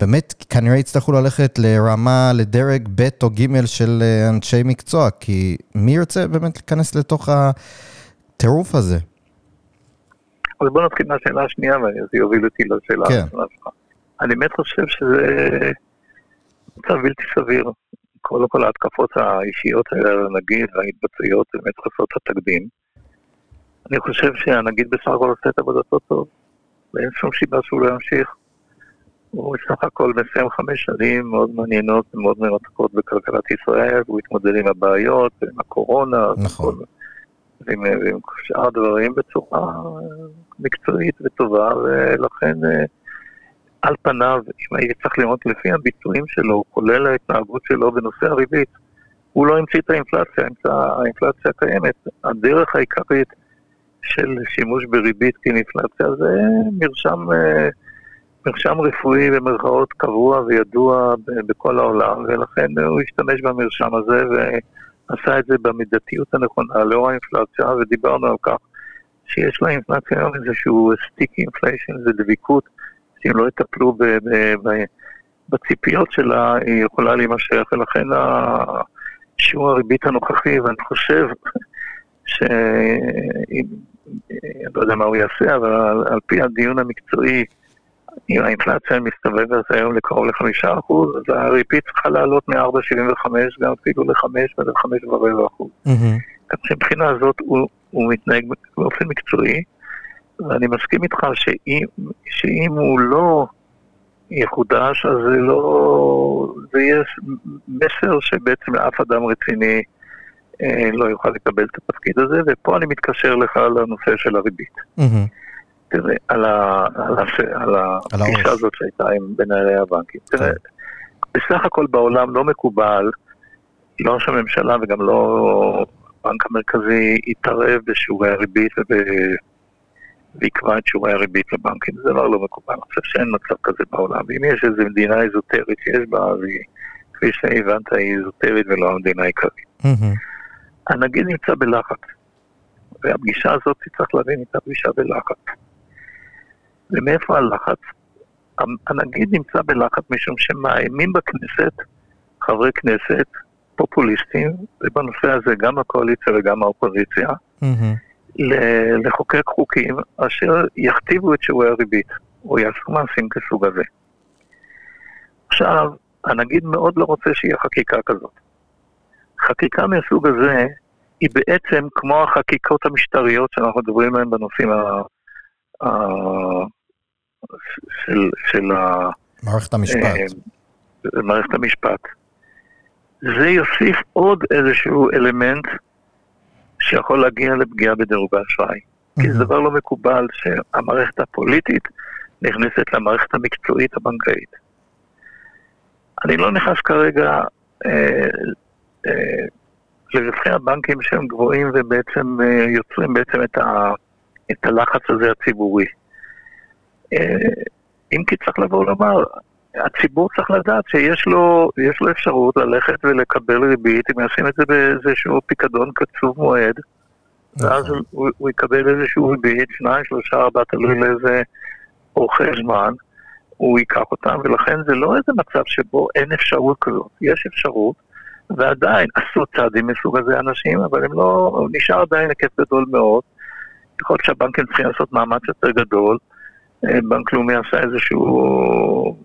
באמת כנראה יצטרכו ללכת לרמה, לדרג ב' או ג' של אה, אנשי מקצוע, כי מי ירצה באמת להיכנס לתוך הטירוף הזה? אז בוא נתחיל מהשאלה השנייה, וזה יוביל אותי לשאלה כן. הראשונה שלך. אני באמת חושב שזה מצב בלתי סביר. קודם כל ההתקפות האישיות האלה על הנגיד וההתבצעויות באמת חסרות התקדים. אני חושב שהנגיד בסך הכל עושה את עבודתו טוב, ואין שום סיבה שהוא לא ימשיך. הוא בסך הכל מסיים חמש שנים מאוד מעניינות ומאוד מרתקות בכלכלת ישראל, והוא התמודד עם הבעיות, עם הקורונה, נכון. וכל, ועם, ועם שאר הדברים בצורה מקצועית וטובה, ולכן על פניו, אם הייתי צריך לראות לפי הביצועים שלו, כולל ההתנהגות שלו בנושא הריבית, הוא לא המציא את האינפלציה, האינפלציה קיימת. הדרך העיקרית של שימוש בריבית כאינפלציה זה מרשם, אה, מרשם רפואי במרכאות קבוע וידוע בכל העולם, ולכן הוא השתמש במרשם הזה ועשה את זה במידתיות הנכונה לאור האינפלציה, ודיברנו על כך שיש לאינפלציה היום איזשהו sticky inflation, זה דביקות. שאם לא יטפלו ב, ב, ב, בציפיות שלה, היא יכולה להימשך, ולכן שיעור הריבית הנוכחי, ואני חושב ש... אני לא יודע מה הוא יעשה, אבל על, על פי הדיון המקצועי, אם האינפלציה מסתובבת היום לקרוב לחמישה אחוז, אז הריבית צריכה לעלות מ-4.75 גם אפילו ל-5 ול-5 ורבע אחוז. כך שמבחינה הזאת הוא, הוא מתנהג באופן מקצועי. ואני מסכים איתך שאם, שאם הוא לא יחודש, אז זה לא... זה יהיה מסר שבעצם לאף אדם רציני אה, לא יוכל לקבל את התפקיד הזה, ופה אני מתקשר לך לנושא של הריבית. Mm-hmm. תראה, על, ה, על, ה, על הפגישה הזאת שהייתה עם מנהלי הבנקים. תראה, בסך הכל בעולם לא מקובל, לא ראש הממשלה וגם לא הבנק המרכזי יתערב בשיעורי הריבית וב... ויקבע את שיעורי הריבית לבנקים. זה דבר לא מקובל. אני חושב שאין מצב כזה בעולם. ואם יש איזו מדינה איזוטרית שיש בה, אז היא, כפי שהבנת, היא איזוטרית ולא המדינה העיקרית. הנגיד נמצא בלחץ. והפגישה הזאת, צריך להבין, הייתה פגישה בלחץ. ומאיפה הלחץ? הנגיד נמצא בלחץ משום שמאיימים בכנסת חברי כנסת פופוליסטים, ובנושא הזה גם הקואליציה וגם האופוזיציה, mm-hmm. לחוקק חוקים אשר יכתיבו את שיעורי הריבית, או יעשו מעשים כסוג הזה. עכשיו, הנגיד מאוד לא רוצה שיהיה חקיקה כזאת. חקיקה מהסוג הזה היא בעצם כמו החקיקות המשטריות שאנחנו מדברים עליהן בנושאים של, של ה... מערכת המשפט. אה, מערכת המשפט. זה יוסיף עוד איזשהו אלמנט שיכול להגיע לפגיעה בדירוג האשראי. כי זה דבר לא מקובל שהמערכת הפוליטית נכנסת למערכת המקצועית הבנקאית. אני לא נכנס כרגע אה, אה, לרווחי הבנקים שהם גבוהים ובעצם אה, יוצרים בעצם את, ה, את הלחץ הזה הציבורי. אה, אם כי צריך לבוא לומר, הציבור צריך לדעת שיש לו, לו אפשרות ללכת ולקבל ריבית, אם יעשים את זה באיזשהו פיקדון קצוב מועד, ואז נכון. הוא, הוא יקבל איזשהו ריבית, שניים, שלושה, ארבע, תלוי לאיזה אורכי זמן, הוא ייקח אותם, ולכן זה לא איזה מצב שבו אין אפשרות כזאת, יש אפשרות, ועדיין עשו צעדים מסוג הזה אנשים, אבל הם לא, נשאר עדיין היקף גדול מאוד. יכול להיות שהבנקים צריכים לעשות מאמץ יותר גדול. אה, בנק לאומי עשה איזשהו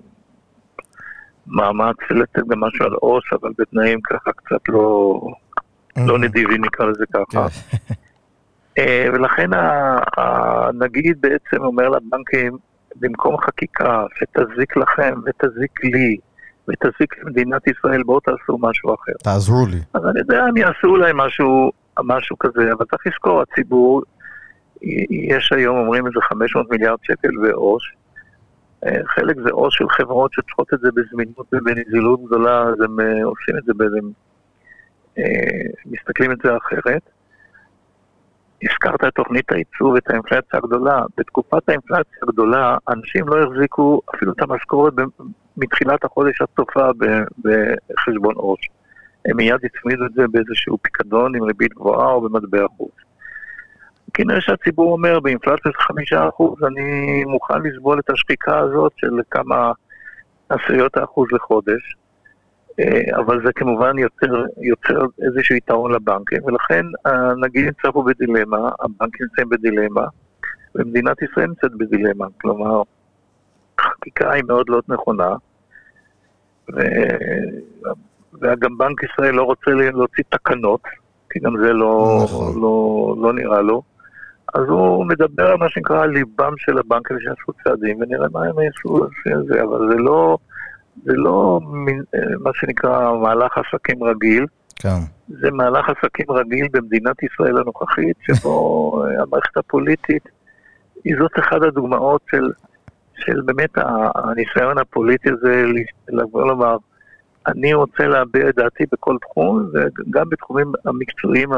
מאמץ לתת גם משהו על עו"ש, אבל בתנאים ככה קצת לא, לא נדיבים נקרא לזה ככה. כן. אה, ולכן הנגיד בעצם אומר לבנקים, במקום חקיקה שתזיק לכם ותזיק לי, ותזיק למדינת ישראל, בואו תעשו משהו אחר. תעזרו לי. אז אני יודע, הם יעשו אולי משהו, משהו כזה, אבל צריך לזכור, הציבור, יש היום, אומרים איזה 500 מיליארד שקל בעו"ש. חלק זה עו"ש של חברות שצריכות את זה בזמינות ובנזילות גדולה, אז הם אה, עושים את זה, הם אה, מסתכלים את זה אחרת. הזכרת את תוכנית הייצוא ואת האינפלציה הגדולה. בתקופת האינפלציה הגדולה, אנשים לא החזיקו אפילו את המשכורת מתחילת החודש עד סופה בחשבון עו"ש. הם מיד הצמידו את זה באיזשהו פיקדון עם ריבית גבוהה או במטבע חוץ. כנראה שהציבור אומר, באינפלציה של חמישה אחוז, אני מוכן לסבול את השחיקה הזאת של כמה עשיריות האחוז לחודש. אה, אבל זה כמובן יוצר, יוצר איזשהו יתרון לבנקים, ולכן הנגיד נמצא פה בדילמה, הבנקים נמצאים בדילמה, ומדינת ישראל נמצאת בדילמה. כלומר, החקיקה היא מאוד לא נכונה, ו... וגם בנק ישראל לא רוצה להוציא תקנות, כי גם זה לא, נכון. לא, לא נראה לו. אז הוא מדבר על מה שנקרא ליבם של הבנקים שיעשו צעדים, ונראה מה הם יעשו, אבל זה לא... זה לא אה, מה שנקרא מהלך עסקים רגיל. כן. זה מהלך עסקים רגיל במדינת ישראל הנוכחית, שבו אה, המערכת הפוליטית היא זאת אחת הדוגמאות של, של באמת הניסיון הפוליטי הזה לבוא לומר, אני רוצה להביע את דעתי בכל תחום, וגם בתחומים המקצועיים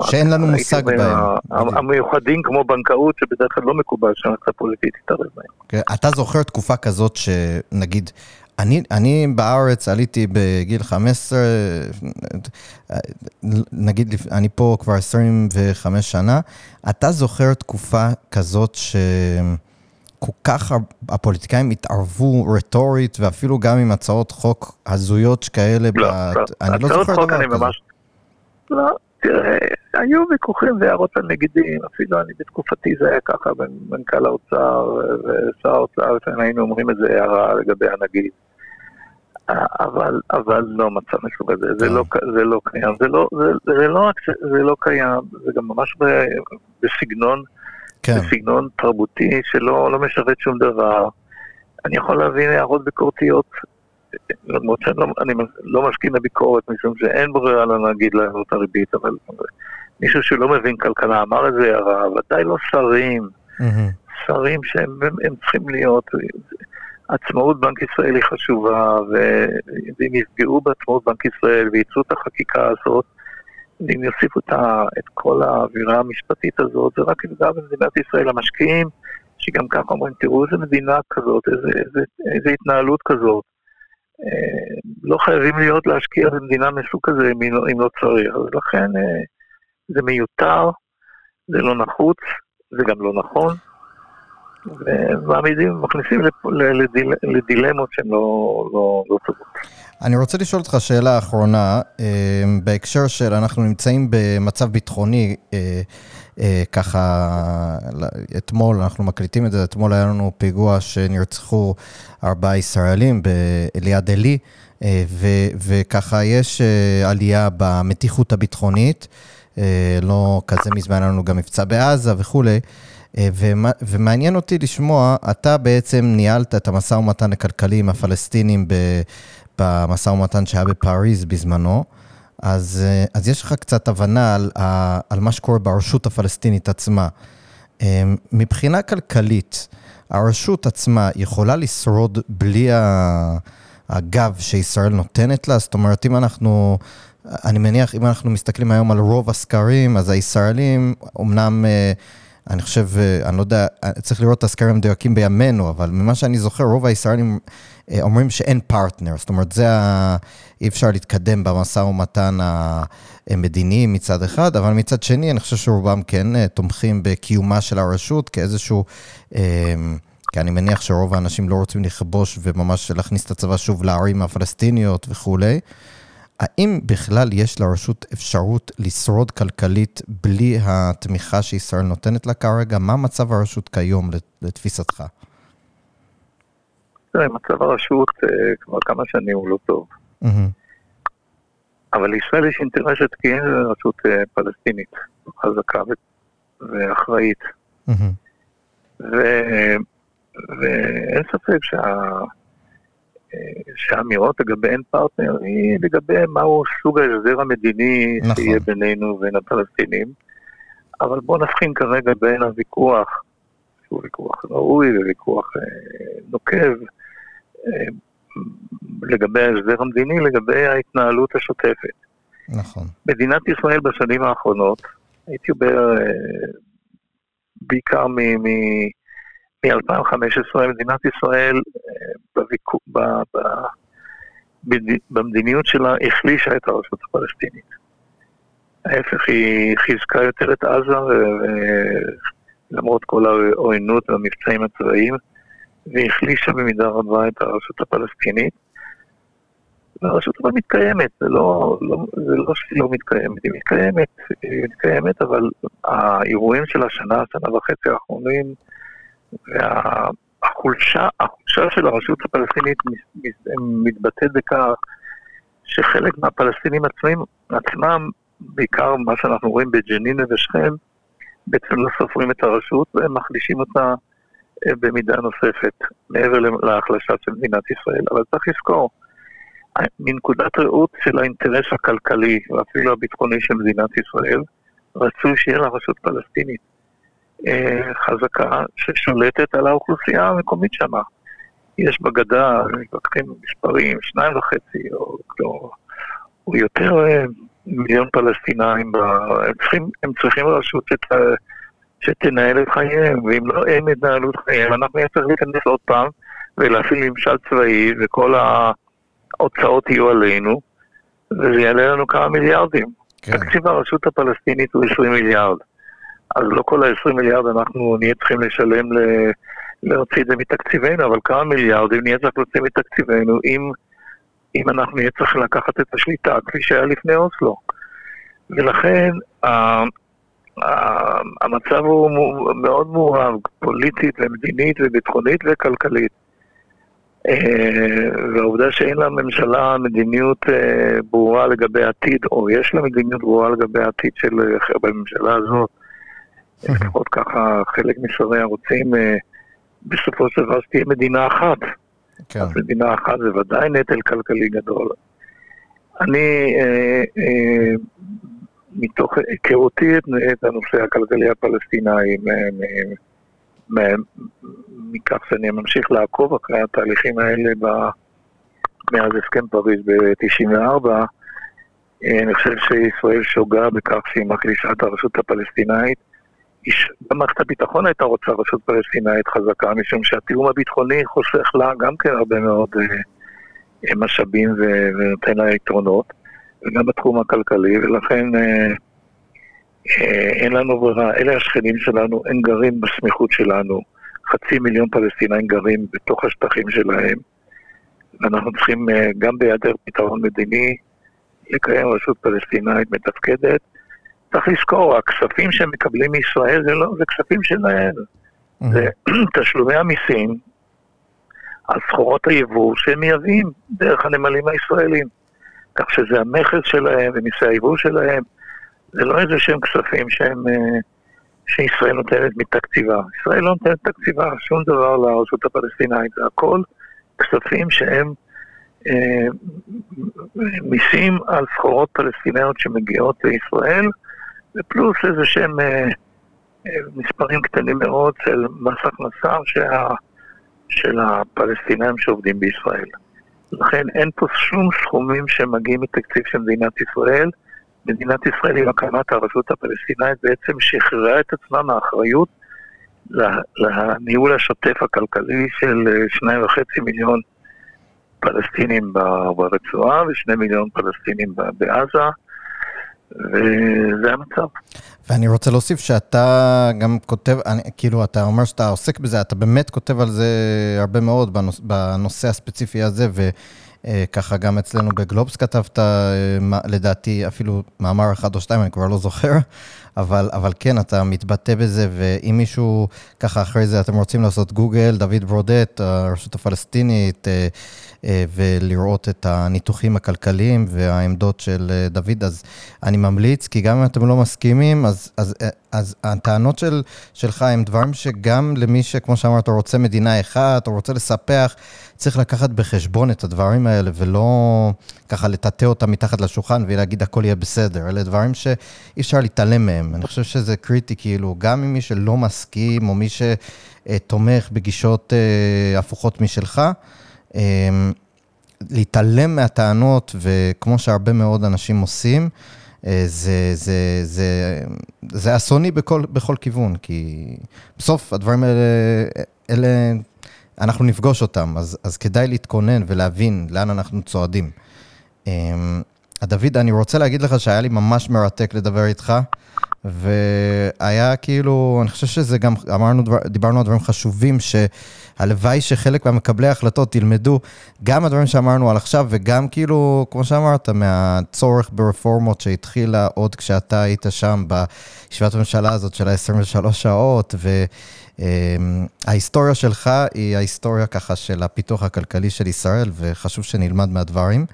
שאין לנו מושג בהם. המיוחדים כמו בנקאות, שבדרך כלל לא מקובל שהמערכת הפוליטית תתערב בהם. כן, אתה זוכר תקופה כזאת שנגיד, אני, אני בארץ עליתי בגיל 15, נגיד, אני פה כבר 25 שנה, אתה זוכר תקופה כזאת ש... כל כך הפוליטיקאים התערבו רטורית, ואפילו גם עם הצעות חוק הזויות שכאלה. לא, לא. אני לא זוכר דבר כזה. לא, תראה, היו ויכוחים והערות על נגידים, אפילו אני בתקופתי זה היה ככה במנכ"ל האוצר ושר האוצר, לפעמים היינו אומרים איזה הערה לגבי הנגיד. אבל, אבל לא מצב מסוג הזה, זה לא, זה לא קיים, זה לא, זה, זה לא שזה לא קיים, זה גם ממש ב, בסגנון, כן. בסגנון תרבותי שלא לא משרת שום דבר. אני יכול להבין הערות ביקורתיות למרות שאני לא, אני לא מסכים לביקורת, משום שאין ברירה לנו להגיד להם את הריבית, אבל מישהו שלא מבין כלכלה אמר את זה הערה, ודאי לא שרים, mm-hmm. שרים שהם הם צריכים להיות, עצמאות בנק ישראל היא חשובה, ואם יפגעו בעצמאות בנק ישראל וייצאו את החקיקה הזאת, ואם יוסיפו את כל האווירה המשפטית הזאת, זה רק יפגע במדינת ישראל. המשקיעים, שגם ככה אומרים, תראו איזה מדינה כזאת, איזה, איזה, איזה התנהלות כזאת. אה, לא חייבים להיות להשקיע במדינה מסוג כזה אם לא, אם לא צריך, אז לכן אה, זה מיותר, זה לא נחוץ, זה גם לא נכון, ומעמידים, מכניסים לדיל, לדילמות שהן לא, לא, לא טובות. אני רוצה לשאול אותך שאלה אחרונה, אה, בהקשר של אנחנו נמצאים במצב ביטחוני, ככה, אתמול, אנחנו מקליטים את זה, אתמול היה לנו פיגוע שנרצחו ארבעה ישראלים ליד עלי, וככה יש עלייה במתיחות הביטחונית. לא כזה מזמן לנו גם מבצע בעזה וכולי. ומעניין אותי לשמוע, אתה בעצם ניהלת את המשא ומתן הכלכלי עם הפלסטינים במשא ומתן שהיה בפריז בזמנו. אז, אז יש לך קצת הבנה על, על מה שקורה ברשות הפלסטינית עצמה. מבחינה כלכלית, הרשות עצמה יכולה לשרוד בלי הגב שישראל נותנת לה? זאת אומרת, אם אנחנו, אני מניח, אם אנחנו מסתכלים היום על רוב הסקרים, אז הישראלים, אמנם, אה, אני חושב, אה, אני לא יודע, צריך לראות את הסקרים המדויקים בימינו, אבל ממה שאני זוכר, רוב הישראלים אה, אומרים שאין פרטנר, זאת אומרת, זה ה... אי אפשר להתקדם במשא ומתן המדיני מצד אחד, אבל מצד שני, אני חושב שרובם כן תומכים בקיומה של הרשות כאיזשהו... כי אני מניח שרוב האנשים לא רוצים לכבוש וממש להכניס את הצבא שוב לערים הפלסטיניות וכולי. האם בכלל יש לרשות אפשרות לשרוד כלכלית בלי התמיכה שישראל נותנת לה כרגע? מה מצב הרשות כיום לתפיסתך? תראה, מצב הרשות אה, כבר כמה שנים הוא לא טוב. אבל לישראל יש אינטרס שתהיה רשות אה, פלסטינית חזקה ואחראית. ואין ספק שה... שהאמירות לגבי אין פרטנר היא לגבי מהו סוג ההסדר המדיני נכון. שיהיה בינינו ובין הפלסטינים. אבל בואו נבחין כרגע בין הוויכוח, שהוא ויכוח ראוי וויכוח אה, נוקב, אה, לגבי ההסדר המדיני, לגבי ההתנהלות השוטפת. נכון. מדינת ישראל בשנים האחרונות, הייתי אומר, אה, בעיקר מ... מ- מ-2015 מדינת ישראל אה, בוויכו, ב, ב, במדיניות שלה החלישה את הרשות הפלסטינית. ההפך, היא חיזקה יותר את עזה, למרות כל העוינות והמבצעים הצבאיים, והחלישה במידה רבה את הרשות הפלסטינית. והרשות אבל מתקיימת, זה לא, לא, זה לא שהיא לא מתקיימת, היא מתקיימת, היא מתקיימת, אבל האירועים של השנה, שנה וחצי האחרונים, והחולשה החולשה של הרשות הפלסטינית מתבטאת בכך שחלק מהפלסטינים עצמם, עצמם, בעיקר מה שאנחנו רואים בג'נין ובשכם, בעצם לא סופרים את הרשות והם מחלישים אותה במידה נוספת, מעבר להחלשה של מדינת ישראל. אבל צריך לזכור, מנקודת ראות של האינטרס הכלכלי ואפילו הביטחוני של מדינת ישראל, רצוי שיהיה לה רשות פלסטינית. אה, חזקה ששולטת על האוכלוסייה המקומית שמה. יש בגדה, מתווכחים מספרים, שניים וחצי או, או, או יותר אה, מיליון פלסטינאים, הם צריכים, הם צריכים רשות שת, שתנהל את חייהם, ואם לא הם ינהלו את חייהם, אנחנו צריך להיכנס עוד פעם ולהפעיל ממשל צבאי, וכל ההוצאות יהיו עלינו, וזה יעלה לנו כמה מיליארדים. כן. תקציב הרשות הפלסטינית הוא 20 מיליארד. אז לא כל ה-20 מיליארד אנחנו נהיה צריכים לשלם, ל... להוציא את זה מתקציבנו, אבל כמה מיליארדים נהיה צריך להוציא מתקציבנו אם, אם אנחנו נהיה צריכים לקחת את השליטה כפי שהיה לפני אוסלו. ולכן. המצב הוא מאוד מעורב, פוליטית ומדינית וביטחונית וכלכלית. אה, והעובדה שאין לממשלה מדיניות אה, ברורה לגבי העתיד, או יש לה מדיניות ברורה לגבי העתיד של הממשלה הזאת, לפחות ככה חלק משרי הרוצים אה, בסופו של דבר שתהיה מדינה אחת. כן. אז מדינה אחת זה ודאי נטל כלכלי גדול. אני, אה, אה, מתוך היכרותי את, הנושא הכלכלי הפלסטיני, מכך שאני ממשיך לעקוב אחרי התהליכים האלה ב, מאז הסכם פריז ב-94, אני חושב שישראל שוגה בכך שהיא מחלישה את הרשות הפלסטינאית. גם מערכת הביטחון הייתה רוצה רשות פלסטינאית חזקה, משום שהתיאום הביטחוני חוסך לה גם כן הרבה מאוד אה, אה משאבים ונותן לה יתרונות, וגם בתחום הכלכלי, ולכן אה, אה, אין לנו ברירה, אלה השכנים שלנו, הם גרים בסמיכות שלנו, חצי מיליון פלסטינאים גרים בתוך השטחים שלהם, ואנחנו צריכים אה, גם בהיעדר פתרון מדיני לקיים רשות פלסטינאית מתפקדת. צריך לזכור, הכספים שהם מקבלים מישראל זה, לא, זה כספים שלהם. Mm-hmm. זה תשלומי המיסים על סחורות היבוא שהם מייבאים דרך הנמלים הישראלים. כך שזה המכס שלהם ומיסי היבוא שלהם, זה לא איזה שהם כספים שהם, אה, שישראל נותנת מתקציבה. ישראל לא נותנת תקציבה, שום דבר לרשות הפלסטינאית, זה הכל כספים שהם אה, מיסים על סחורות פלסטיניות שמגיעות לישראל, ופלוס איזה שהם אה, אה, מספרים קטנים מאוד של מס הכנסה שה, של הפלסטינאים שעובדים בישראל. לכן אין פה שום סכומים שמגיעים מתקציב של מדינת ישראל. מדינת ישראל עם הקמת הרשות הפלסטינאית בעצם שחררה את עצמה מהאחריות לניהול השוטף הכלכלי של אה, שניים וחצי מיליון פלסטינים ברצועה ושני מיליון פלסטינים בעזה, וזה המצב. ואני רוצה להוסיף שאתה גם כותב, אני, כאילו, אתה אומר שאתה עוסק בזה, אתה באמת כותב על זה הרבה מאוד בנוש, בנושא הספציפי הזה, וככה גם אצלנו בגלובס כתבת, אה, לדעתי, אפילו מאמר אחד או שתיים, אני כבר לא זוכר, אבל, אבל כן, אתה מתבטא בזה, ואם מישהו, ככה אחרי זה אתם רוצים לעשות גוגל, דוד ברודט, הרשות הפלסטינית, אה, אה, ולראות את הניתוחים הכלכליים והעמדות של אה, דוד, אז אני ממליץ, כי גם אם אתם לא מסכימים, אז, אז, אז הטענות של, שלך הם דברים שגם למי שכמו שאמרת, רוצה מדינה אחת, או רוצה לספח, צריך לקחת בחשבון את הדברים האלה, ולא ככה לטאטא אותם מתחת לשולחן ולהגיד הכל יהיה בסדר. אלה דברים שאי אפשר להתעלם מהם. אני חושב שזה קריטי, כאילו, גם עם מי שלא מסכים, או מי שתומך בגישות אה, הפוכות משלך, אה, להתעלם מהטענות, וכמו שהרבה מאוד אנשים עושים, אה, זה, זה, זה, זה אסוני בכל, בכל כיוון, כי בסוף הדברים האלה, אלה, אנחנו נפגוש אותם, אז, אז כדאי להתכונן ולהבין לאן אנחנו צועדים. אמ, דוד, אני רוצה להגיד לך שהיה לי ממש מרתק לדבר איתך, והיה כאילו, אני חושב שזה גם, אמרנו, דבר, דיברנו על דברים חשובים, שהלוואי שחלק מהמקבלי ההחלטות ילמדו גם הדברים שאמרנו על עכשיו, וגם כאילו, כמו שאמרת, מהצורך ברפורמות שהתחילה עוד כשאתה היית שם בישיבת הממשלה הזאת של ה-23 שעות, ו... אמ, שלך היא ההיסטוריה ככה של הפיתוח הכלכלי של ישראל, וחשוב שנלמד מהדברים.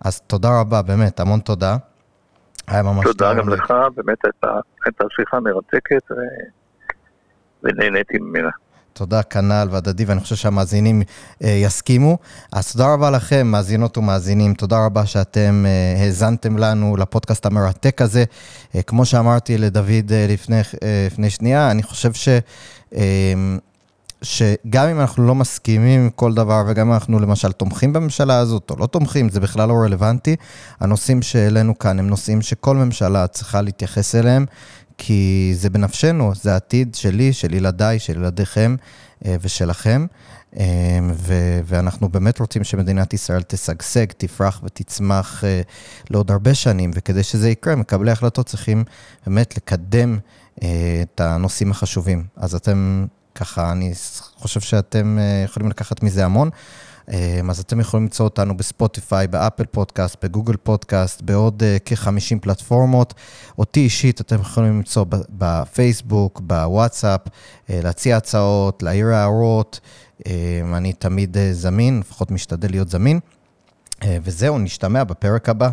אז תודה רבה, באמת, המון תודה. היה ממש תודה גם לך, באמת הייתה שיחה מרתקת ונהניתי ממנה. תודה, כנ"ל והדדי, ואני חושב שהמאזינים אה, יסכימו. אז תודה רבה לכם, מאזינות ומאזינים. תודה רבה שאתם אה, האזנתם לנו לפודקאסט המרתק הזה. אה, כמו שאמרתי לדוד אה, לפני, אה, לפני שנייה, אני חושב ש... אה, שגם אם אנחנו לא מסכימים עם כל דבר, וגם אם אנחנו למשל תומכים בממשלה הזאת או לא תומכים, זה בכלל לא רלוונטי. הנושאים שהעלינו כאן הם נושאים שכל ממשלה צריכה להתייחס אליהם, כי זה בנפשנו, זה העתיד שלי, של ילדיי, של ילדיכם אה, ושלכם. אה, ו- ואנחנו באמת רוצים שמדינת ישראל תשגשג, תפרח ותצמח אה, לעוד הרבה שנים, וכדי שזה יקרה, מקבלי החלטות צריכים באמת לקדם את הנושאים החשובים. אז אתם ככה, אני חושב שאתם אה, יכולים לקחת מזה המון. אה, אז אתם יכולים למצוא אותנו בספוטיפיי, באפל פודקאסט, בגוגל פודקאסט, בעוד אה, כ-50 פלטפורמות. אותי אישית אתם יכולים למצוא בפייסבוק, בוואטסאפ, להציע הצעות, להעיר הערות. אני תמיד זמין, לפחות משתדל להיות זמין. וזהו, נשתמע בפרק הבא.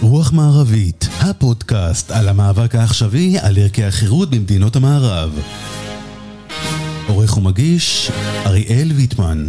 רוח מערבית, הפודקאסט על המאבק העכשווי על ערכי החירות במדינות המערב. עורך ומגיש, אריאל ויטמן.